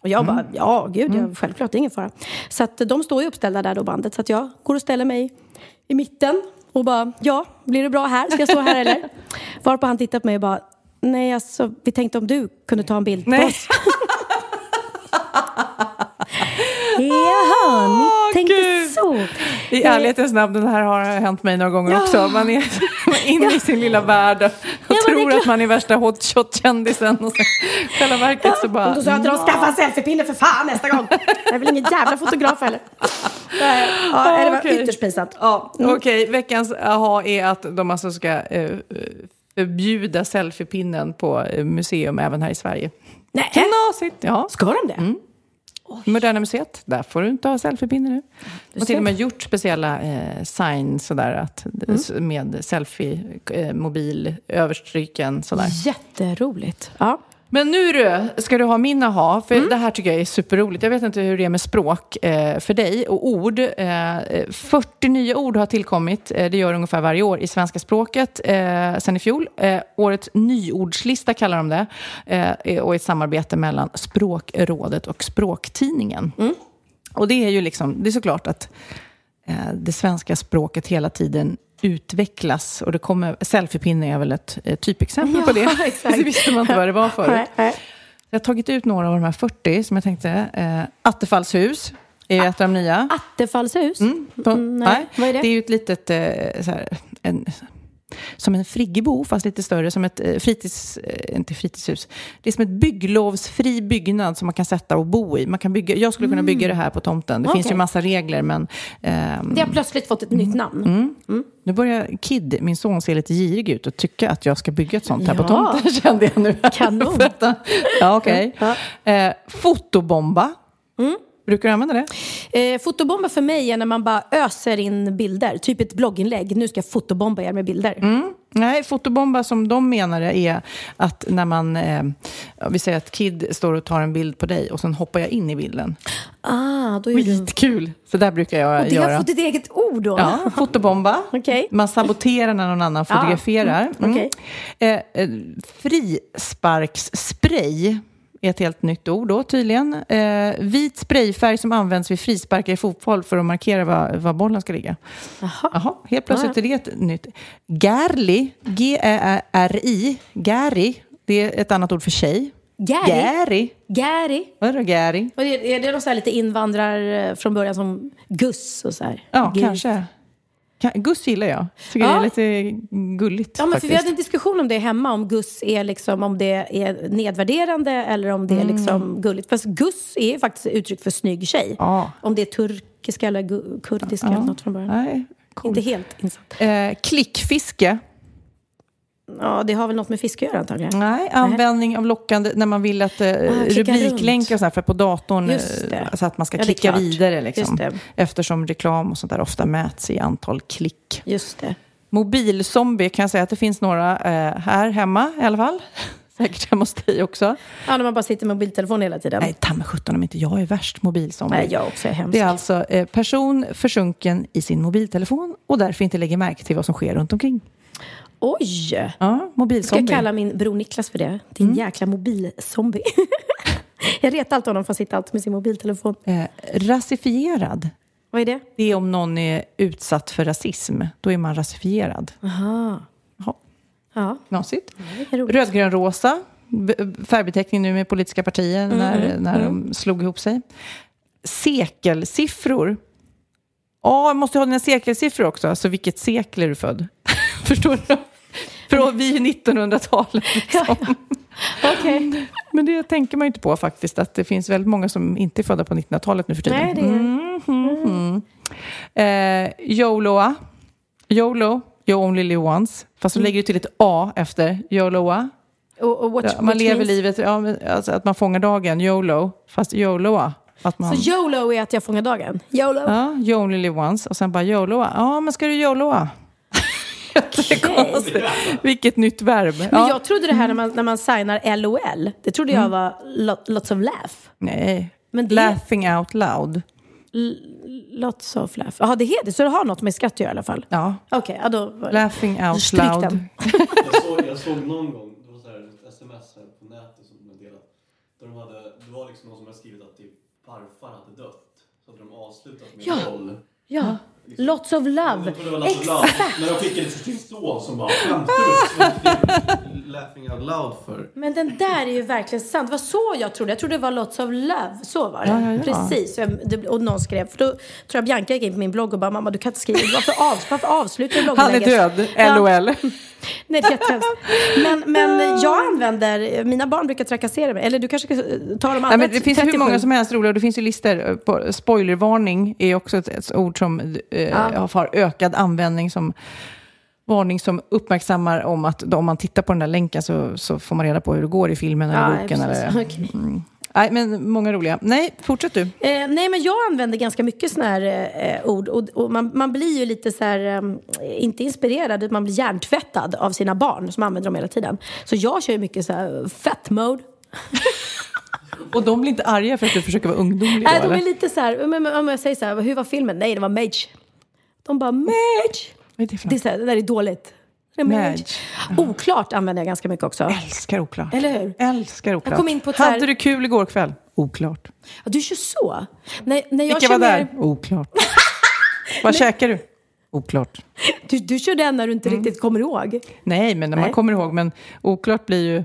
Och jag bara, ja gud, ja, självklart, det är ingen fara. Så att de står ju uppställda där då bandet. Så att jag går och ställer mig i mitten och bara, ja, blir det bra här? Ska jag stå här eller? Varpå han tittar på mig och bara, nej alltså, vi tänkte om du kunde ta en bild på Nej. oss. Jaha, ni tänkte Gud. så. I ärlighetens namn, det här har hänt mig några gånger också. Man är inne i sin lilla värld och är tror att man är värsta hotshot-kändisen. Och sen, i själva verket så bara... Och då sa jag till dem, skaffa en selfiepinne för fan nästa gång. Jag är väl ingen jävla fotograf heller. Nej, Ja, det var Okej. ytterst pinsamt. Ja, Okej, veckans aha är att de alltså ska eh, förbjuda selfiepinnen på eh, museum även här i Sverige. Nej. Knasigt! Ja. Ska de det? Moderna Museet, där får du inte ha selfiepinne nu. De har till och med gjort speciella eh, signs sådär, att, med selfie, eh, mobil, överstryken sådär. Jätteroligt. Ja. Men nu du, ska du ha min aha, för det här tycker jag är superroligt. Jag vet inte hur det är med språk eh, för dig och ord. Eh, 40 nya ord har tillkommit, eh, det gör ungefär varje år, i svenska språket eh, sen i fjol. Eh, årets nyordslista kallar de det, eh, och ett samarbete mellan Språkrådet och Språktidningen. Och det är ju liksom, det är såklart att eh, det svenska språket hela tiden utvecklas. Och det kommer, selfiepinne är väl ett eh, typexempel på det. Ja, exakt. det visste man inte vad det var förut. Nej, nej. Jag har tagit ut några av de här 40 som jag tänkte. Eh, Attefallshus är ett av de nya. Attefallshus? På, Mm, nej. Vad är det? Det är ju ett litet, eh, så här, en, som en friggebo, fast lite större, som ett eh, fritids, eh, inte fritidshus. Det är som ett bygglovsfri byggnad som man kan sätta och bo i. Man kan bygga, jag skulle kunna bygga det här på tomten. Det finns Okej. ju massa regler, men ehm, Det har plötsligt fått ett nytt namn. nu börjar Kid, min son, se lite girig ut och tycka att jag ska bygga ett sånt här på Ja. tomten, kände jag nu. Kanon. ja, okej. Ja. Eh, fotobomba. Brukar du använda det? Eh, fotobomba för mig är när man bara öser in bilder. Typ ett blogginlägg. Nu ska jag fotobomba er med bilder. Mm. Nej, fotobomba som de menar är att när man, eh, vi säger att Kid står och tar en bild på dig och sen hoppar jag in i bilden. Ah, då är du... Skitkul! Så där brukar jag Och det göra. har fått ett eget ord då? Ja, fotobomba. Okej. Man saboterar när någon annan fotograferar. Mm, okej. Eh, eh, frisparksspray ett helt nytt ord då tydligen. Eh, vit sprayfärg som används vid frisparkar i fotboll för att markera var, var bollen ska ligga. Jaha. Jaha, helt plötsligt är det ett nytt. Gärli, G-Ä-R-I, Gäri, det är ett annat ord för tjej. Gary? Gäri. Gary? Vadå Gäri? Och är är det någon så här lite invandrar eh, från början som Gus och så här? Ja, Gus. kanske. Kan- Gus gillar jag. Tycker Ja. det är lite gulligt Ja, men för vi hade en diskussion om det hemma, om Gus är liksom, om det är nedvärderande eller om det är liksom gulligt. Fast Gus är faktiskt uttryck för snygg tjej. Ja. Om det är turkiska eller kurdiska eller något från början. Nej, cool. Inte helt insatt. Eh, klickfiske. Ja, det har väl något med fiske att göra antagligen. Nej, användning av lockande när man vill att eh, klicka rubriklänkar och sådär, för på datorn, eh, så att man ska Ja, klicka vidare. Liksom, det. eftersom reklam och sånt där ofta mäts i antal klick. Just det. Mobilzombie kan jag säga att det finns några eh, här hemma i alla fall. Säkert hemma hos dig också. Ja, när man bara sitter med mobiltelefon hela tiden. Nej, ta mig sjutton om inte jag är värst mobilzombie. Nej, jag också är hemsk. Det är alltså eh, person försjunken i sin mobiltelefon och därför inte lägger märke till vad som sker runt omkring. Oj! Ja, Ska jag mobilzombie. kalla min bror Niklas för det? Din Mm. jäkla mobilzombie. jag retar alltid honom för att sitta alltid med sin mobiltelefon. Eh, rasifierad. Vad är det? Det är om någon är utsatt för rasism. Då är man rasifierad. Aha. Jaha, Ja, knasigt. det är roligt. Rödgrön rosa. B- Färgbeteckning nu med politiska partier Mm, när, när de slog ihop sig. Sekelsiffror. Ja, jag måste ha dina sekelsiffror också. Alltså vilket sekel är du född? Förstår du? Från vi är 1900-talet. Liksom. Okej. Men det tänker man ju inte på faktiskt. Att det finns väldigt många som inte är födda på 1900-talet nu för tiden. Nej, det är... Eh, YOLOa. YOLO, you only live once. Fast så lägger du till ett A efter YOLOa. Och, och what, Ja, man lever means- livet, ja, alltså att man fångar dagen, YOLO. Fast YOLOa. Att man, Så YOLO är att jag fångar dagen? YOLO? ja, you only live once. Och sen bara YOLOa. Ja, men ska du YOLOa? Jättekonstigt. Vilket nytt verb. Men Ja. jag trodde det här när man, när man signar LOL, det trodde Mm. jag var lo- lots of laugh. Nej. Men det- Laughing out loud. Lots of laugh. Jaha, det heter så det har något med skratt att göra i alla fall? Ja. Okej, ja, då... var- Laughing out Stryk loud. den. Jag såg, jag såg någon gång, det var så här ett sms här på nätet som de delat. Där de hade, det var liksom någon som hade skrivit att typ farfar hade dött. Så hade de avslutat med Ja. noll. Ja, lots of love. Det var Lasse Laud. När de skickade till sin son som bara skämtar du? Laughing out loud för. Men den där är ju verkligen sant. Det var så jag trodde. Jag trodde det var lots of love. Så var det. Ja, ja, ja. Precis. Så jag, det, och någon skrev, för då tror jag Bianca gick in på min blogg och bara, mamma du kan inte skriva. Varför, av, varför avslutar du Han är blogginlägget? död, Ja. LOL. Nej, det är. Men, men jag använder, mina barn brukar trakassera mig. Eller du kanske ska ta de andra Nej, men det finns ju hur 37. många som helst roliga, och det finns ju listor. På, spoilervarning är också ett, ett ord som eh, har ökad användning som varning som uppmärksammar om att om man tittar på den där länken så, så får man reda på hur det går i filmen eller Ja, boken. precis. Eller, Okej. mm. Nej, men många roliga. Nej, fortsätt du. Eh, nej, men jag använder ganska mycket såna här eh, ord. Och, och man, man blir ju lite så här, eh, inte inspirerad, man blir hjärntvättad av sina barn som använder dem hela tiden. Så jag kör ju mycket så här fat mode. Och de blir inte arga för att du försöker vara ungdomlig då, Nej, de eller? är lite så här, men, om jag säger så här, hur var filmen? Nej, det var Mage. De bara, Mage! Vad är det för Det är något? så här, det där är dåligt. Mage. Oklart använder jag ganska mycket också. Älskar oklart. Eller hur? Älskar oklart. Jag kom in på här- Hade du kul igår kväll? Oklart. Ja, du kör så? När, när jag Vilka var där? mer- Oklart. Vad käkar du? Oklart. Du, du kör den när du inte riktigt kommer ihåg. Nej, men när man Nej. kommer ihåg. Men oklart blir ju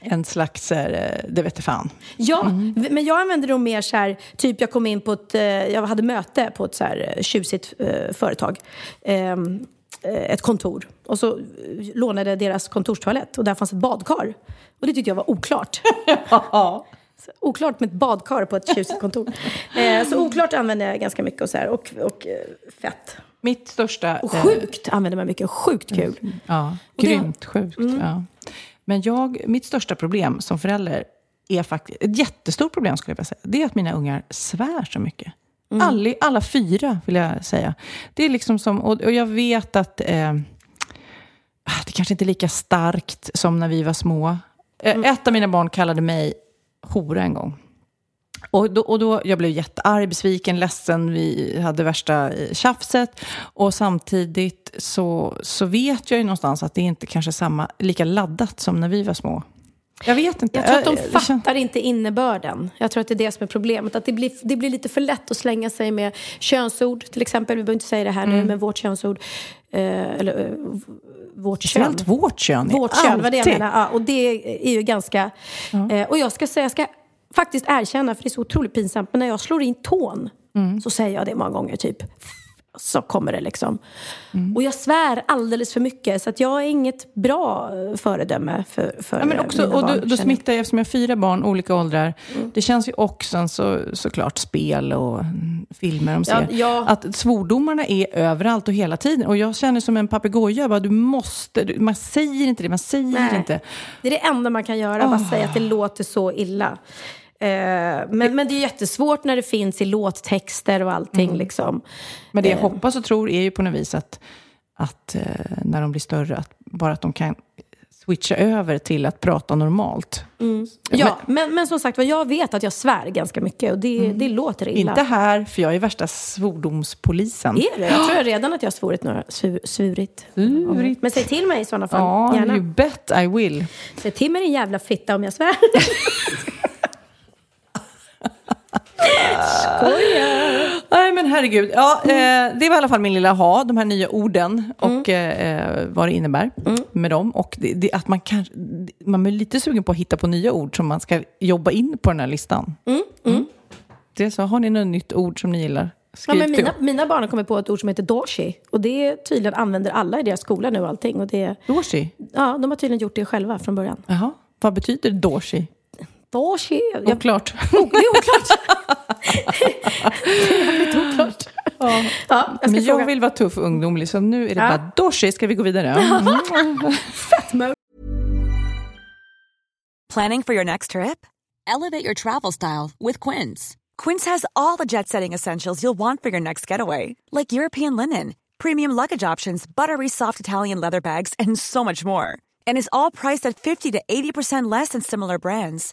en slags, eh, det vet fan. Ja, Mm. men jag använder nog mer så här, typ jag kom in på ett, eh, jag hade möte på ett så här eh, tjusigt företag. Ehm, eh, ett kontor. Och så lånade jag deras kontorstoalett och där fanns ett badkar. Och det tyckte jag var oklart. Så Oklart med ett badkar på ett tjusigt kontor. Eh, så oklart använder jag ganska mycket och så här. Och, och fett. Mitt största... Och sjukt använder man mycket. Sjukt kul. Ja, grymt sjukt. Ja. Men jag, mitt största problem som förälder är faktiskt, ett jättestort problem skulle jag vilja säga, det är att mina ungar svär så mycket. Alla, alla fyra vill jag säga. Det är liksom som, och, och jag vet att eh, det kanske inte är lika starkt som när vi var små. Eh, Ett av mina barn kallade mig hora en gång. Och då, och då, jag blev jättearg, besviken, ledsen. Vi hade värsta tjafset. Och samtidigt så, så vet jag ju någonstans att det inte kanske är samma, lika laddat som när vi var små. Jag vet inte. Jag tror att de fattar inte innebörden. Jag tror att det är det som är problemet. Att det blir, det blir lite för lätt att slänga sig med könsord till exempel. Vi behöver inte säga det här nu, Mm. men vårt könsord. Eh, eller eh, vårt kön. Speciellt vårt kön. Vårt kön, vad det jag menar. Ja, och det är ju ganska... Eh, och jag ska säga, jag ska faktiskt erkänna, för det är så otroligt pinsamt, men när jag slår in tån Mm. så säger jag det många gånger, typ. Så kommer det liksom. Mm. Och jag svär alldeles för mycket, så att jag är inget bra föredöme för, för Ja, men också, mina och barn, då, då smittar jag, eftersom jag har fyra barn, olika åldrar. Mm. Det känns ju också så, såklart spel och mm, filmer de ser. Ja, ja. Att svordomarna är överallt och hela tiden. Och jag känner som en papegoja, du måste, du, man säger inte det, man säger Nej. inte. Det är det enda man kan göra, bara säga att det låter så illa. Eh, men, men det är jättesvårt när det finns i låttexter och allting. Liksom. Men det jag Eh. hoppas och tror är ju på något vis att, att eh, när de blir större, att bara att de kan switcha över till att prata normalt. Ja, men, men som sagt vad jag vet att jag svär ganska mycket och det, det låter illa. Inte här, för jag är värsta svordomspolisen. Är det? Jag tror redan att jag har svurit några, svu, svurit. Svurit. Men säg till mig i sådana fall, Ja, gärna. you bet I will. Säg till mig din jävla fitta om jag svär. Nej men herregud. Ja, eh, det var i alla fall min lilla ha, de här nya orden och eh, vad det innebär med dem. Och det, det, att man, kan, man är lite sugen på att hitta på nya ord som man ska jobba in på den här listan. Mm. Det är så, har ni något nytt ord som ni gillar? Ja, men mina, mina barn har kommit på ett ord som heter doshi. Och det tydligen använder alla i deras skola nu och allting. Och det, Doshi. ja, de har tydligen gjort det själva från början. Jaha, vad betyder doshi? Doshi? Jag, Oklart. Oh, det är oklart. det är oklart. Ja, jag ska Men fråga. jag vill vara tuff och ungdomlig, så nu är det Ja. bara doshi. Ska vi gå vidare? Mm. Planning for your next trip? Elevate your travel style with Quince. Quince has all the jet setting essentials you'll want for your next getaway, like European linen, premium luggage options, buttery soft Italian leather bags, and so much more. And is all priced at 50 to 80% less than similar brands.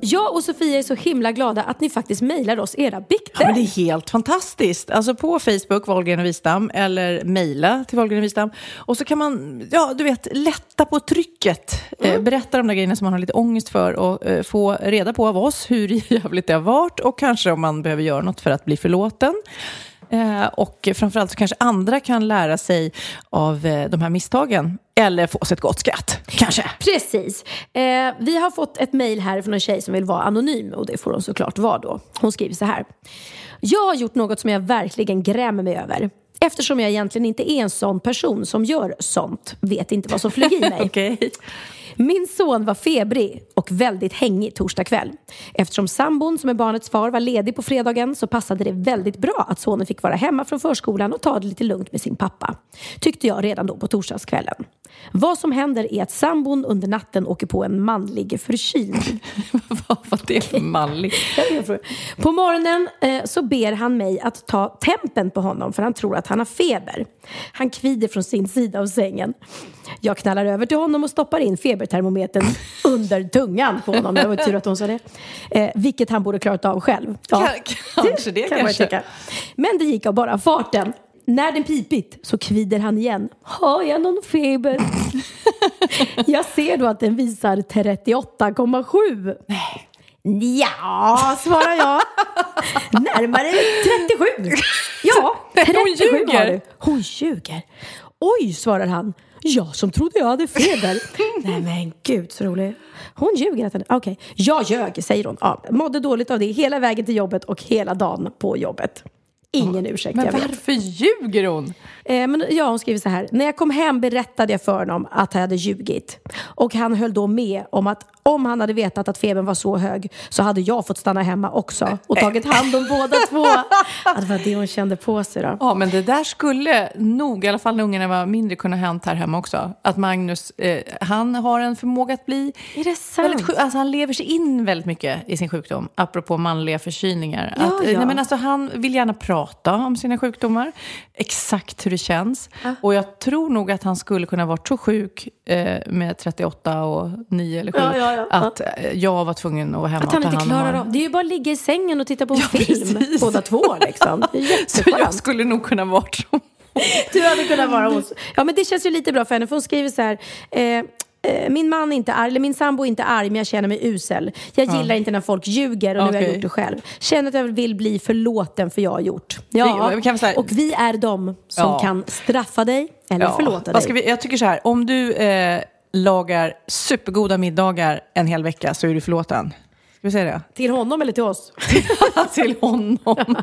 Jag och Sofia är så himla glada att ni faktiskt mejlar oss era bikter. Ja, men det är helt fantastiskt. Alltså på Facebook, Wahlgren och Wistam, eller mejla till Wahlgren och Wistam. Och så kan man, ja du vet, lätta på trycket. Eh, berätta de där grejerna som man har lite ångest för och eh, få reda på av oss hur jävligt det har varit och kanske om man behöver göra något för att bli förlåten. Eh, och framförallt så kanske andra kan lära sig av eh, de här misstagen. Eller få sig ett gott skratt, kanske. Precis. Eh, vi har fått ett mejl här från en tjej som vill vara anonym och det får hon såklart vara då. Hon skriver så här. Jag har gjort något som jag verkligen grämer mig över. Eftersom jag egentligen inte är en sån person som gör sånt. Vet inte vad som flög i mig. Okej. Min son var febrig och väldigt hängig torsdag kväll. Eftersom sambon som är barnets far var ledig på fredagen så passade det väldigt bra att sonen fick vara hemma från förskolan och ta det lite lugnt med sin pappa. Tyckte jag redan då på torsdagskvällen. Vad som händer är att sambon under natten åker på en manlig förkylning. Vad var det för manligt? På morgonen eh, så ber han mig att ta tempen på honom för han tror att han har feber. Han kvider från sin sida av sängen. Jag knallar över till honom och stoppar in febertermometern under tungan på honom. Det var tur att hon sa det. Eh, vilket han borde klarat av själv. Ka- kanske det, kan kanske. tycka. Men det gick av bara farten. När den pipit så kvider han igen. Har jag någon feber? jag ser då att den visar 38,7. Ja, svarar jag. Närmare 37. Ja, 37 Hon ljuger. har du. Hon ljuger. Oj, svarar han. Jag som trodde jag hade feber. Nej men gud så rolig. Hon ljuger att. Okej, jag ljög, säger hon. Ja, mådde dåligt av det hela vägen till jobbet och hela dagen på jobbet. Ingen ursäkt, Men vet. varför ljuger hon? Eh, men ja, hon skriver så här. När jag kom hem berättade jag för honom att jag hade ljugit. Och han höll då med om att om han hade vetat att febern var så hög så hade jag fått stanna hemma också och tagit hand om båda två. Att det var det hon kände på sig då. Ja, men det där skulle nog, i alla fall när ungarna var mindre, kunna hänt här hemma också. Att Magnus, eh, han har en förmåga att bli Är det sant? väldigt sjuk. Alltså han lever sig in väldigt mycket i sin sjukdom, apropå manliga förkylningar. Ja, att, ja. Nej, men alltså, han vill gärna prata om sina sjukdomar, exakt hur det känns. Och jag tror nog att han skulle kunna vara så sjuk eh, med 38 och 9 eller 7, Ja, ja, ja. att eh, jag var tvungen att vara hemma Att han och ta inte hand om klarar av. Det är ju bara att ligga i sängen och titta på en Ja, film. precis. Båda två liksom. Det Så jag skulle nog kunna vara så. Du hade kunnat vara hos... Ja men det känns ju lite bra för henne för hon skriver så här. Eh, eh, min man är inte arg, eller min sambo är inte arg men jag känner mig usel. Jag gillar inte när folk ljuger och nu har jag Okej. gjort det själv. Känner att jag vill bli förlåten för jag har gjort. Vi- Ja, vi kan säga- och vi är de som Ja. kan straffa dig eller förlåta Vad dig. ska vi, jag tycker så här, om du eh, lagar supergoda middagar en hel vecka så är du förlåten. Ska vi säga det? Till honom eller till oss? till honom.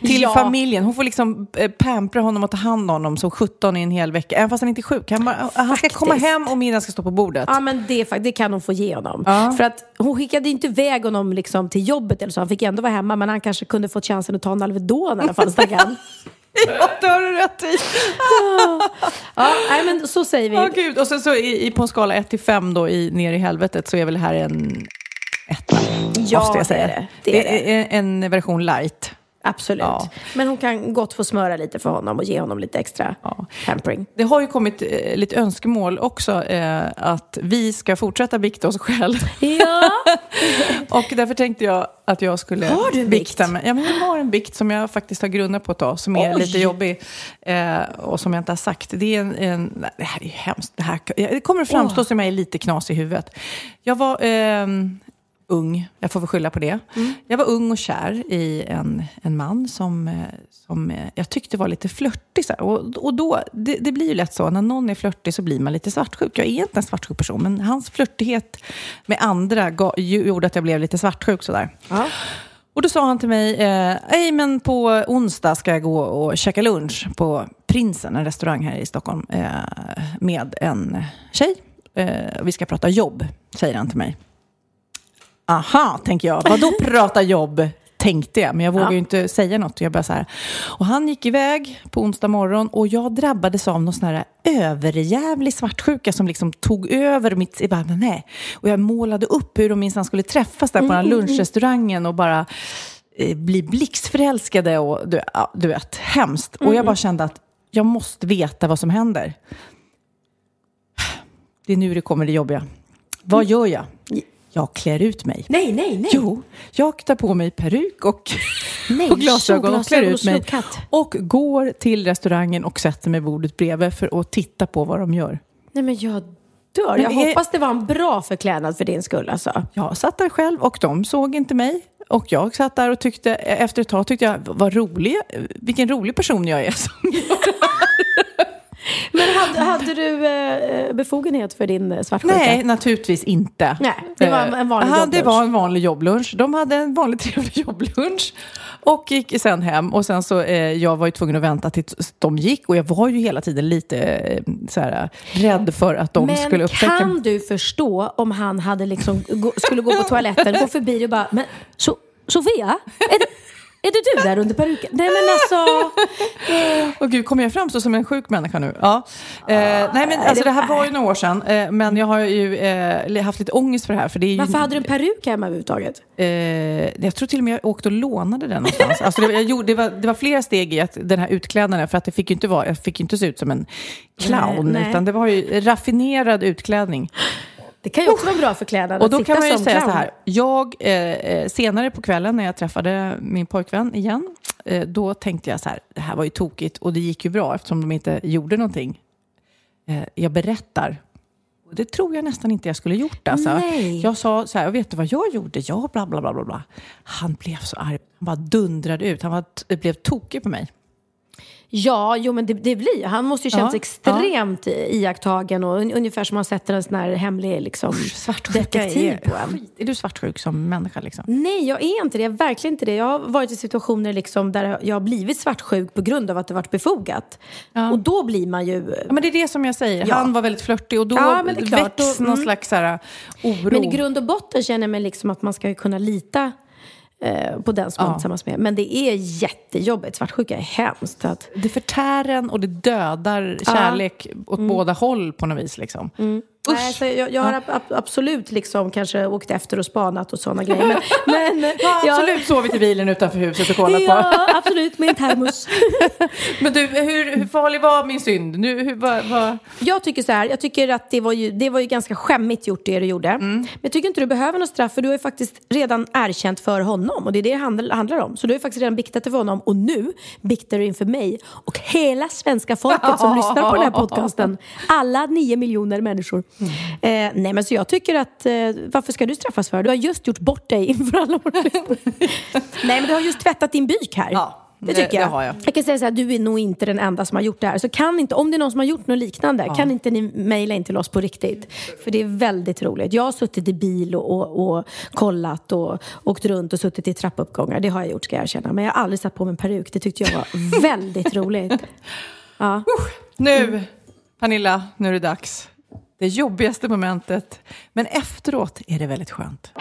till Ja. familjen. Hon får liksom eh, pampra honom och ta hand om honom som 17 i en hel vecka. Även fast han inte är sjuk. Han, bara, han ska komma hem och middagen ska stå på bordet. Ja men det, det kan hon få ge honom. Ja. För att hon skickade inte iväg honom liksom till jobbet eller så. Han fick ändå vara hemma men han kanske kunde fått chansen att ta en Alvedon i alla fall stackarn. Ja, det har du rätt i. ja, nej men så säger vi. Åh gud. Och sen så i, i, på en skala 1 till 5 då i, ner i helvetet så är väl det här en etta. Ja, måste jag säga. det är det. Det är är en version light. Absolut. Ja. Men hon kan gott få smöra lite för honom och ge honom lite extra Ja. pampering. Det har ju kommit eh, lite önskemål också eh, att vi ska fortsätta bikta oss själv. Ja. Och därför tänkte jag att jag skulle Har du en bikta bikt? mig. Ja, men jag har en bikt som jag faktiskt har grunnat på ett tag, som är Oj! lite jobbig eh, och som jag inte har sagt. Det, är en, en, nej, det här är ju hemskt. Det, här, det kommer att framstå som jag är lite knas i huvudet. Jag var ehm, ung, jag får väl skylla på det. Mm. Jag var ung och kär i en, en man som, eh, som eh, jag tyckte var lite flörtig. Och, och då, det, det blir ju lätt så, när någon är flörtig så blir man lite svartsjuk. Jag är inte en svartsjuk person, men hans flörtighet med andra ga, ju- gjorde att jag blev lite svartsjuk. Så där. Ja. Och då sa han till mig, eh, "Ej, men på onsdag ska jag gå och käka lunch på Prinsen, en restaurang här i Stockholm, eh, med en tjej. Eh, vi ska prata jobb, säger han till mig. Aha, tänker jag. Vadå prata jobb? Tänkte jag, men jag vågar ju inte säga något. Jag bara så här. Och han gick iväg på onsdag morgon och jag drabbades av någon sån här överjävlig svartsjuka som liksom tog över mitt... Jag bara, men nej. Och jag målade upp hur de minsann skulle träffas där på den här lunchrestaurangen och bara eh, bli blixtförälskade och du, ja, du vet, hemskt. Och jag bara kände att jag måste veta vad som händer. Det är nu det kommer det jobbiga. Vad gör jag? Jag klär ut mig. Nej, nej, nej. Jo, jag tar på mig peruk och, Nej, och glasögon och klär ut och mig. snopphatt. Och går till restaurangen och sätter mig bordet bredvid för att titta på vad de gör. Nej, men jag dör. Jag är- hoppas det var en bra förklädnad för din skull alltså. Jag satt där själv och de såg inte mig. Och jag satt där och tyckte, efter ett tag tyckte jag, vad rolig, vilken rolig person jag är. som Men hade, hade du eh, befogenhet för din eh, svartsjuka? Nej, naturligtvis inte. Nej, det var en vanlig Eh, jobblunch. Det var en vanlig jobblunch. De hade en vanlig trevlig jobblunch och gick sen hem. Och sen så, eh, jag var ju tvungen att vänta tills de gick och jag var ju hela tiden lite eh, så här, rädd för att de Men skulle upptäcka kan du förstå om han hade liksom, gå, skulle gå på toaletten, gå förbi och bara, men so, Sofia, är, det- är det du där under peruken? Nej men alltså, Åh gud, kommer jag framstå som en sjuk människa nu? Ja. Eh, nej men alltså det här var ju några år sedan. Eh, men jag har ju eh, haft lite ångest för det här. För det är ju, varför hade du en peruk hemma överhuvudtaget? Eh, jag tror till och med jag åkte och lånade den någonstans. Alltså det, gjorde, det, var, det var flera steg i att, den här utklädnaden, för att det fick ju inte vara, jag fick ju inte se ut som en clown, Nej, nej. utan det var ju raffinerad utklädning. Det kan ju också vara en bra förklädnad Och då kan man ju säga clown. så här, jag eh, eh, senare på kvällen när jag träffade min pojkvän igen, eh, då tänkte jag så här, det här var ju tokigt och det gick ju bra eftersom de inte gjorde någonting. Eh, jag berättar. Och det tror jag nästan inte jag skulle gjort. Alltså. Nej. Jag sa så här, vet du vad jag gjorde? Ja, bla bla bla bla bla. Han blev så arg. Han bara dundrade ut. Han var blev tokig på mig. Ja, jo men det, det blir Han måste ju kännas Ja, extremt iakttagen och un, ungefär som man sätter en sån här hemlig liksom, Svartsjuka detektiv är, på en. skit. Är du svartsjuk som människa liksom? Nej, jag är inte det. Jag är verkligen inte det. Jag har varit i situationer liksom där jag har blivit svartsjuk på grund av att det varit befogat. Och då blir man ju... Ja, men det är det som jag säger. Ja. Han var väldigt flörtig och då Ja, väcks någon mm. slags här, oro. Men i grund och botten känner jag mig liksom att man ska kunna lita eh, på den som man är Ja. tillsammans med. Men det är jättejobbigt. Svartsjuka är hemskt. Att, Det förtär en och det dödar kärlek åt Mm. båda håll på något vis. Liksom. Nej, så jag, jag har ab- ab- absolut liksom kanske åkt efter och spanat och sådana grejer. Men, men Ja, jag- absolut sovit i bilen utanför huset och kollat på. Ja, absolut. Med en termos. Men du, hur, hur farlig var min synd? Nu, hur, vad, vad... Jag tycker så här, jag tycker att det var ju, det var ju ganska skämmigt gjort det du gjorde. Mm. Men jag tycker inte du behöver något straff för du har ju faktiskt redan erkänt för honom och det är det det handl- handlar om. Så du har ju faktiskt redan biktat det för honom och nu biktar du inför mig och hela svenska folket som lyssnar på den här podcasten. Alla nio miljoner människor. Mm. Eh, nej men så jag tycker att, eh, varför ska du straffas för? Du har just gjort bort dig inför alla våra lyssnare. Nej men du har just tvättat din byk här. Ja, det det- tycker jag. det har jag. Jag kan säga så här, du är nog inte den enda som har gjort det här. Så kan inte, om det är någon som har gjort något liknande, kan inte ni mejla in till oss på riktigt? För det är väldigt roligt. Jag har suttit i bil och, och, och kollat och åkt runt och suttit i trappuppgångar. Det har jag gjort ska jag erkänna. Men jag har aldrig satt på mig en peruk. Det tyckte jag var väldigt roligt. Ja. Nu, Pernilla, nu är det dags. Det jobbigaste momentet. Men efteråt är det väldigt skönt.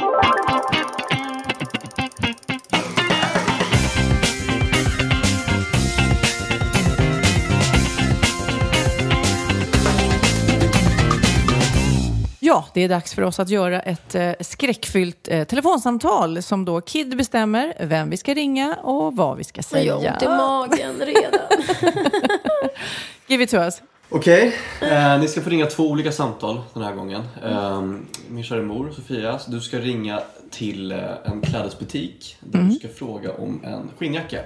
Ja, det är dags för oss att göra ett eh, skräckfyllt eh, telefonsamtal som då Kid bestämmer vem vi ska ringa och vad vi ska Jag säga. har ont i magen redan. Give it to us. Okej, eh, ni ska få ringa två olika samtal den här gången. Eh, min kära mor Sofia, du ska ringa till eh, en klädesbutik där du ska fråga om en skinnjacka.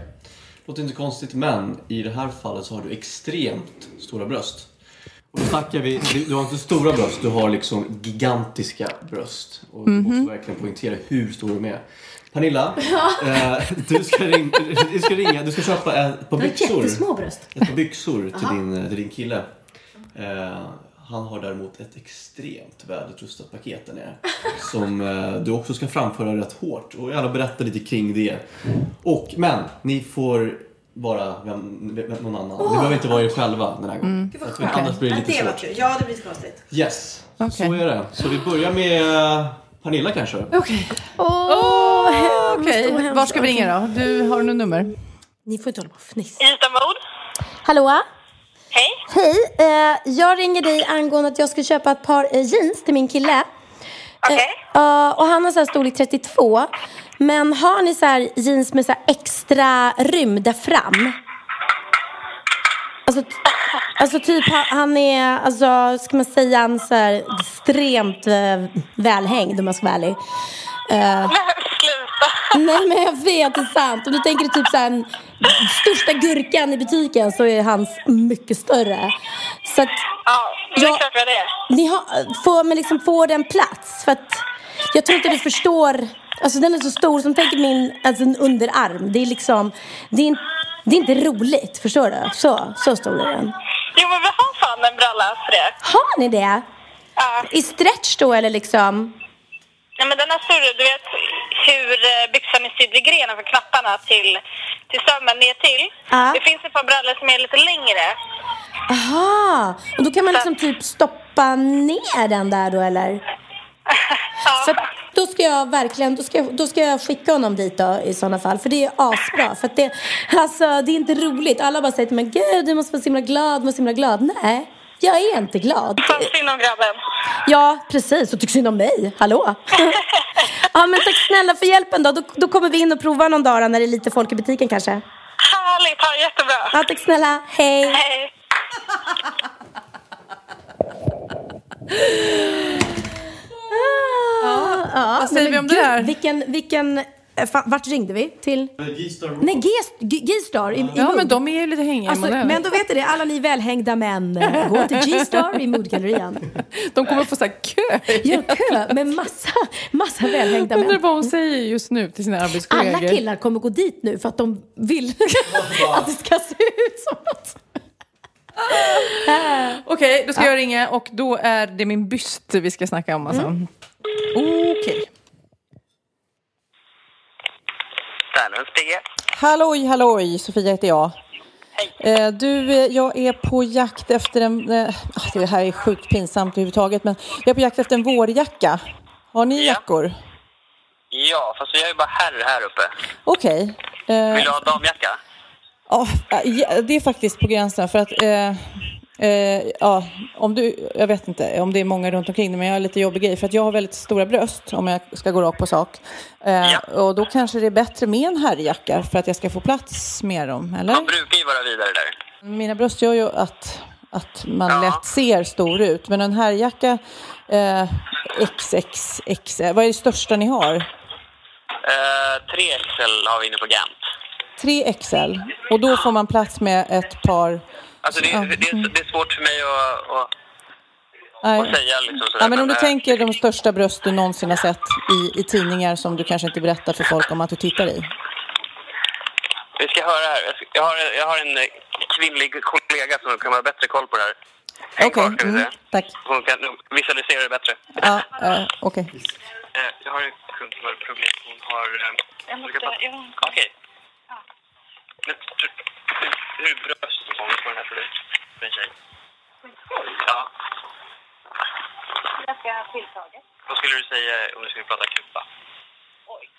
Låter inte konstigt men i det här fallet så har du extremt stora bröst. Och då snackar vi, du- du har inte stora bröst, du har liksom gigantiska bröst. Och du måste verkligen poängtera hur stor de är. Pernilla, eh, du, ska ring, du ska ringa, du ska köpa ett par byxor. Jättesmå bröst. Ett par byxor till din, till din kille. Eh, han har däremot ett extremt välutrustat paket där nere. Som eh, du också ska framföra rätt hårt. Och gärna berätta lite kring det. Och, men, ni får vara vem, vem, någon annan. Ni behöver inte vara er själva den här gången. För att Annars blir det lite svårt. Ja, det blir så konstigt. Yes, Okej. så är det. Så vi börjar med eh, Pernilla kanske. Okej. Åh, Okej, var ska vi ringa då? Du har något nummer? Ni får inte hålla på och fnissa. Istamod. Hallå? Hej. Hej, eh, jag ringer dig angående att jag ska köpa ett par eh, jeans till min kille. Okej. Eh, och han har så här storlek 32. Men har ni så här jeans med så här extra rym där fram? Alltså, Alltså typ han, är, alltså ska man säga, han så här extremt eh, välhängd om man ska vara ärlig. Nej men jag vet, det är sant. Om du tänker dig typ så här, största gurkan i butiken så är hans mycket större. Så att Ja, det är klart vad det är. ni har, får, men liksom får den plats? För att jag tror inte du förstår. Alltså den är så stor som tänker min alltså en underarm. Det är liksom, det är, det är inte roligt. Förstår du? Så, så stor är den. Jo, men vi har fan en bralla för det. Har ni det? Ja. I stretch då eller liksom? Ja, men den är större. Du vet hur eh, byxan är sydd vid grenen för knapparna till, till sömmen ner till. Ja. Det finns ett par brallor som är lite längre. Aha! Och då kan man liksom typ stoppa ner den där då eller? ja. För då ska jag verkligen, då ska jag, då ska jag skicka honom dit då i sådana fall. För det är asbra. För att det, alltså det är inte roligt. Alla bara säger till mig, gud du måste vara så himla glad, du måste vara så himla glad. Nej, jag är inte glad. Fan synd om grabben. Ja, precis. Och tycker synd om mig. Hallå? ja, men tack snälla för hjälpen då. då. Då kommer vi in och provar någon dag när det är lite folk i butiken kanske. Härligt, ha det jättebra. Ja, tack snälla. Hej. Hej. Ah, ja, Vad säger vi om det här? Vilken, vilken, vart ringde vi? Till? Nej, G- G- G-star i, i Ja, men de är ju lite hängiga Alltså, men då vet ni det, alla ni välhängda män, eh, gå till G-star i Moodgallerian. De kommer få så här kö. Gör kö med massa, massa välhängda Undrar män. vad hon säger just nu till sina arbetskollegor. Alla killar kommer gå dit nu för att de vill att det ska se ut som något. Okej, då ska jag ringa och då är det min byst vi ska snacka om. Alltså. Mm. Okej. Sternlunds PG. Halloj, halloj, Sofia heter jag. Eh, du, eh, jag är på jakt efter en... Eh, ah, det här är sjukt pinsamt överhuvudtaget, men jag är på jakt efter en vårjacka. Har ni Ja. jackor? Ja, fast vi har ju bara herr här uppe. Okej. Eh, Vill du ha damjacka? Ja, ja, det är faktiskt på gränsen för att eh, eh, ja, om du, jag vet inte om det är många runt omkring men jag har en lite jobbig grej för att jag har väldigt stora bröst om jag ska gå rakt på sak. Eh, Ja. Och då kanske det är bättre med en herrjacka för att jag ska få plats med dem, eller? Man brukar ju vara vidare där. Mina bröst gör ju att, att man Ja. lätt ser stor ut, men en herrjacka eh, XXX, vad är det största ni har? Uh, 3XL har vi inne på Gant. 3XL och då får man plats med ett par Alltså det, Ja. det, är, det är svårt för mig att, att, Nej. att säga liksom sådär. Ja, men om du eh, tänker de största bröst du någonsin har sett i, i tidningar som du kanske inte berättar för folk om att du tittar i. Vi ska höra här. Jag har, jag har en eh, kvinnlig kollega som kan ha bättre koll på det här. Okej, kvar, vi mm, tack. Hon kan visualisera det bättre. Ja, eh, okej. Eh, jag har en kund som har problem. Hon har... Okej. Men tr- hur, hur bröst har hon på den här för dig? För en tjej? Ja. Ganska tilltaget. Vad skulle du säga om du skulle prata kupa? Oj.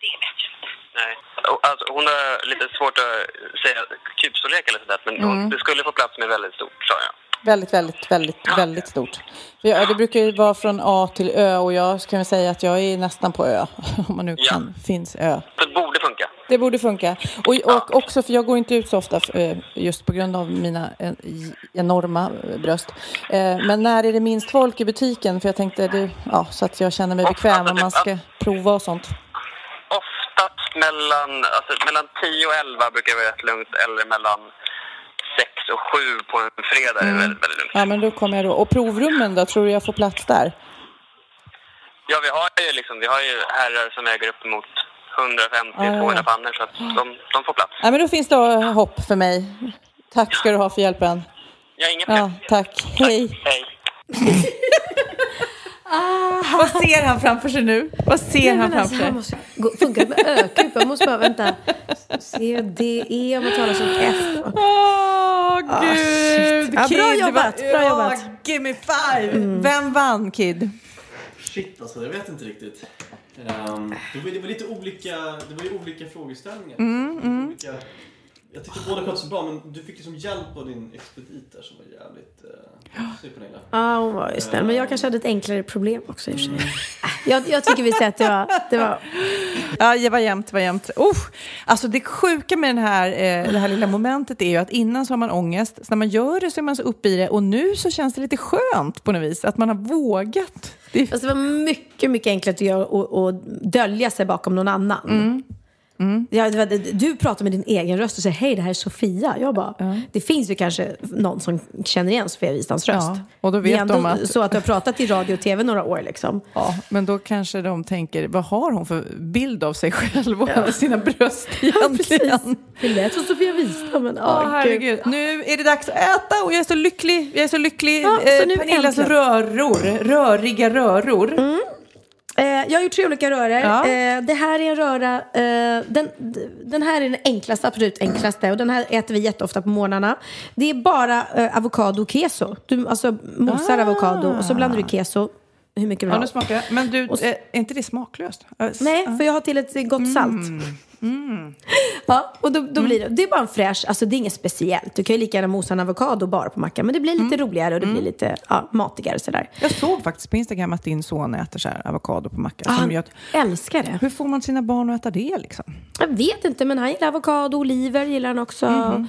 Det vet jag inte. Nej. Alltså, hon har lite svårt att säga kubstorlek eller sådär, men Mm. hon, det skulle få plats med väldigt stort, sa jag. Väldigt, väldigt, väldigt, väldigt stort. Jag, det brukar ju vara från A till Ö och jag kan väl säga att jag är nästan på Ö, om man nu Ja. kan, finns Ö. Det borde funka. Det borde funka. Och, och också, för jag går inte ut så ofta eh, just på grund av mina eh, enorma eh, bröst. Men när är det minst folk i butiken? För jag tänkte, det, ja, så att jag känner mig bekväm om man ska prova och sånt. Oftast mellan, alltså, mellan 10 och 11 brukar det vara rätt lugnt, eller mellan 6 och 7 på en fredag är det väldigt, väldigt lugnt. Ja, men då kommer jag då. Och provrummen då? Tror du jag får plats där? Ja, vi har ju liksom, vi har ju herrar som väger upp mot 150-200 Ah, ja. pannor, så att de, de får plats. Ja, men då finns det hopp för mig. Tack ska du ha för hjälpen. Har inga Ja, problem. tack. Hej. Hej. Vad ser han framför sig nu? Vad ser Nej, han men framför alltså, sig? han måste gå, funkar med ökupa. Jag måste bara vänta. C, D, E om man talar som F. Åh, Ah, gud! shit. Ja, bra Kid, jobbat, bra Ja, jobbat. Give me five! Vem vann, Kid? Shit alltså, jag vet inte riktigt. Ehm, det, var, det var lite olika, det var ju olika frågeställningar. Olika, Jag tyckte båda skötte så bra, men du fick liksom hjälp av din expedit där som var jävligt eh, Pernilla. Ja, hon var ju snäll. Men jag kanske hade ett enklare problem också i och för sig. Äh, Jag, jag tycker vi säger att det var... Det var Ja, det var jämnt, det var jämnt. Usch. Alltså det sjuka med den här, eh, det här lilla momentet är ju att innan så har man ångest, så när man gör det så är man så uppe i det och nu så känns det lite skönt på något vis, att man har vågat. Det alltså, det var mycket, mycket enklare att göra och, och dölja sig bakom någon annan. Ja, det var, du pratar med din egen röst och säger hej det här är Sofia. Jag bara, det finns ju kanske någon som känner igen Sofia Wistams röst. Ja, och då vet de att- så att du har pratat i radio och tv några år liksom. Ja, men då kanske de tänker, vad har hon för bild av sig själv och sina bröst egentligen? Det lät som Sofia Wistam men Ja, åh, herregud. Nu är det dags att äta och jag är så lycklig. Jag är så lycklig. Ja, så eh, Pernillas äntligen. röror, röriga röror. Eh, jag har gjort tre olika röror. Ja. Eh, det här är en röra, eh, den, den här är den enklaste, absolut enklaste. Och den här äter vi jätteofta på morgnarna. Det är bara eh, avokado och keso. Du alltså mosar Ah. avokado och så blandar du keso. Hur mycket du Ja, vill nu ha. jag. Men du, Och eh, är inte det smaklöst? Eh, Nej, för jag har till ett gott salt. Ja, och då, då blir det, det är bara en fräsch, alltså det är inget speciellt. Du kan ju lika gärna mosa en avokado bara på mackan. Men det blir lite roligare och det blir lite ja, matigare sådär. Jag såg faktiskt på Instagram att din son äter så här avokado på macka. som Han gör älskar det. Hur får man sina barn att äta det liksom? Jag vet inte, men han gillar avokado, oliver gillar han också. Mhm.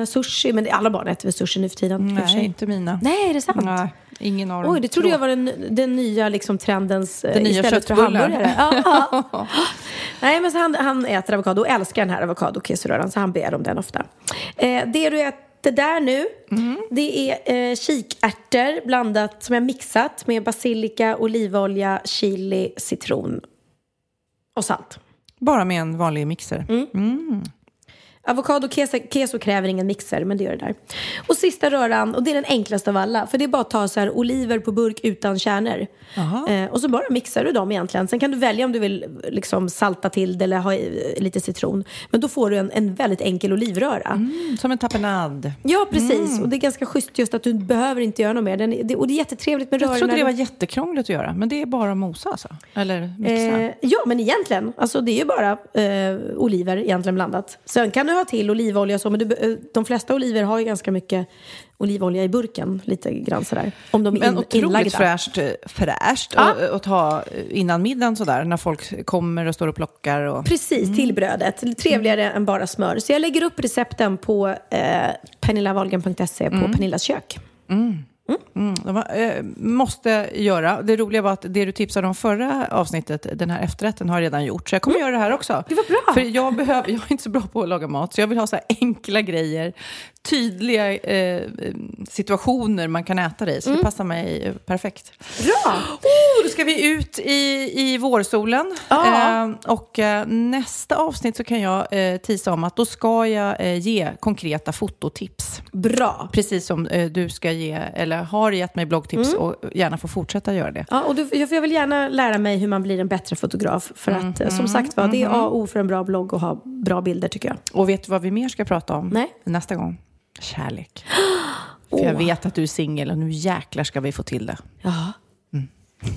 Eh, sushi, men alla barn äter väl sushi nu för tiden? för Nej, sig. inte mina. Nej, är det sant? Nej, ingen av dem. Oj, det trodde jag var den, den nya liksom, trendens eh, Den nya istället för hamburgare. Ja, ja. Nej, men så han, han äter avokado och älskar den här avokado kesoröran så han ber om den ofta. Eh, det du äter där nu, Mhm. det är eh, kikärtor blandat som jag mixat med basilika, olivolja, chili, citron och salt. Bara med en vanlig mixer. Mm. Avokado keso, keso kräver ingen mixer, men det gör det där. Och sista röran, och det är den enklaste av alla. För det är bara att ta så här oliver på burk utan kärnor. Eh, och så bara mixar du dem egentligen. Sen kan du välja om du vill liksom salta till det eller ha i, lite citron. Men då får du en, en väldigt enkel olivröra. Mm, som en tapenad. Ja, precis. Och det är ganska schysst just att du behöver inte göra något mer. Den, det, och det är jättetrevligt med Jag rörorna. trodde det var jättekrångligt att göra, men det är bara mosa alltså? Eller mixa? Eh, ja, men egentligen. Alltså, det är ju bara eh, oliver egentligen blandat. Sen kan du ha till olivolja så, men du, eh, de flesta oliver har ju ganska mycket olivolja i burken. Lite grann sådär. Om de är Men in, otroligt inlagda. fräscht, eh, fräscht Ja. att, att ta innan middagen sådär, när folk kommer och står och plockar. Och... Precis, till brödet. Trevligare än bara smör. Så jag lägger upp recepten på eh, pernillavalgen.se på Pernillas kök. Mm, det var, eh, måste göra. Det roliga var att det du tipsade om förra avsnittet, den här efterrätten, har jag redan gjort. Så jag kommer göra det här också. Det var bra. För jag, behöver, jag är inte så bra på att laga mat, så jag vill ha så enkla grejer. Tydliga eh, situationer man kan äta det i. Så det passar mig perfekt. Bra! Oh, då ska vi ut i, i vårsolen. Ja. Eh, och eh, nästa avsnitt så kan jag eh, tisa om att då ska jag eh, ge konkreta fototips. Bra. Precis som eh, du ska ge, eller har gett mig bloggtips Mm. och gärna får fortsätta göra det. Ja, och du, jag vill gärna lära mig hur man blir en bättre fotograf. För att, eh, som sagt var, det är A och O för en bra blogg att ha bra bilder tycker jag. Och vet du vad vi mer ska prata om Nej. nästa gång? Kärlek. För jag vet att du är singel och nu jäklar ska vi få till det. Ja.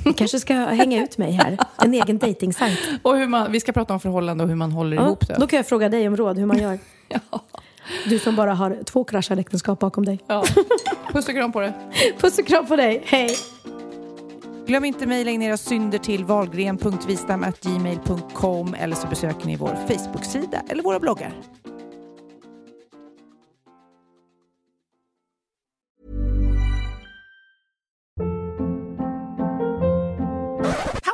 Vi kanske ska hänga ut mig här. En egen dejtingsajt. Och hur man, vi ska prata om förhållande och hur man håller Ja, ihop det. då kan jag fråga dig om råd hur man gör. Du som bara har två kraschade äktenskap bakom dig. Ja. Puss och kram på det. Puss och kram på dig. Hej! Glöm inte mejla in era synder till valgren.vistam.gmail.com eller så besöker ni vår Facebook-sida eller våra bloggar.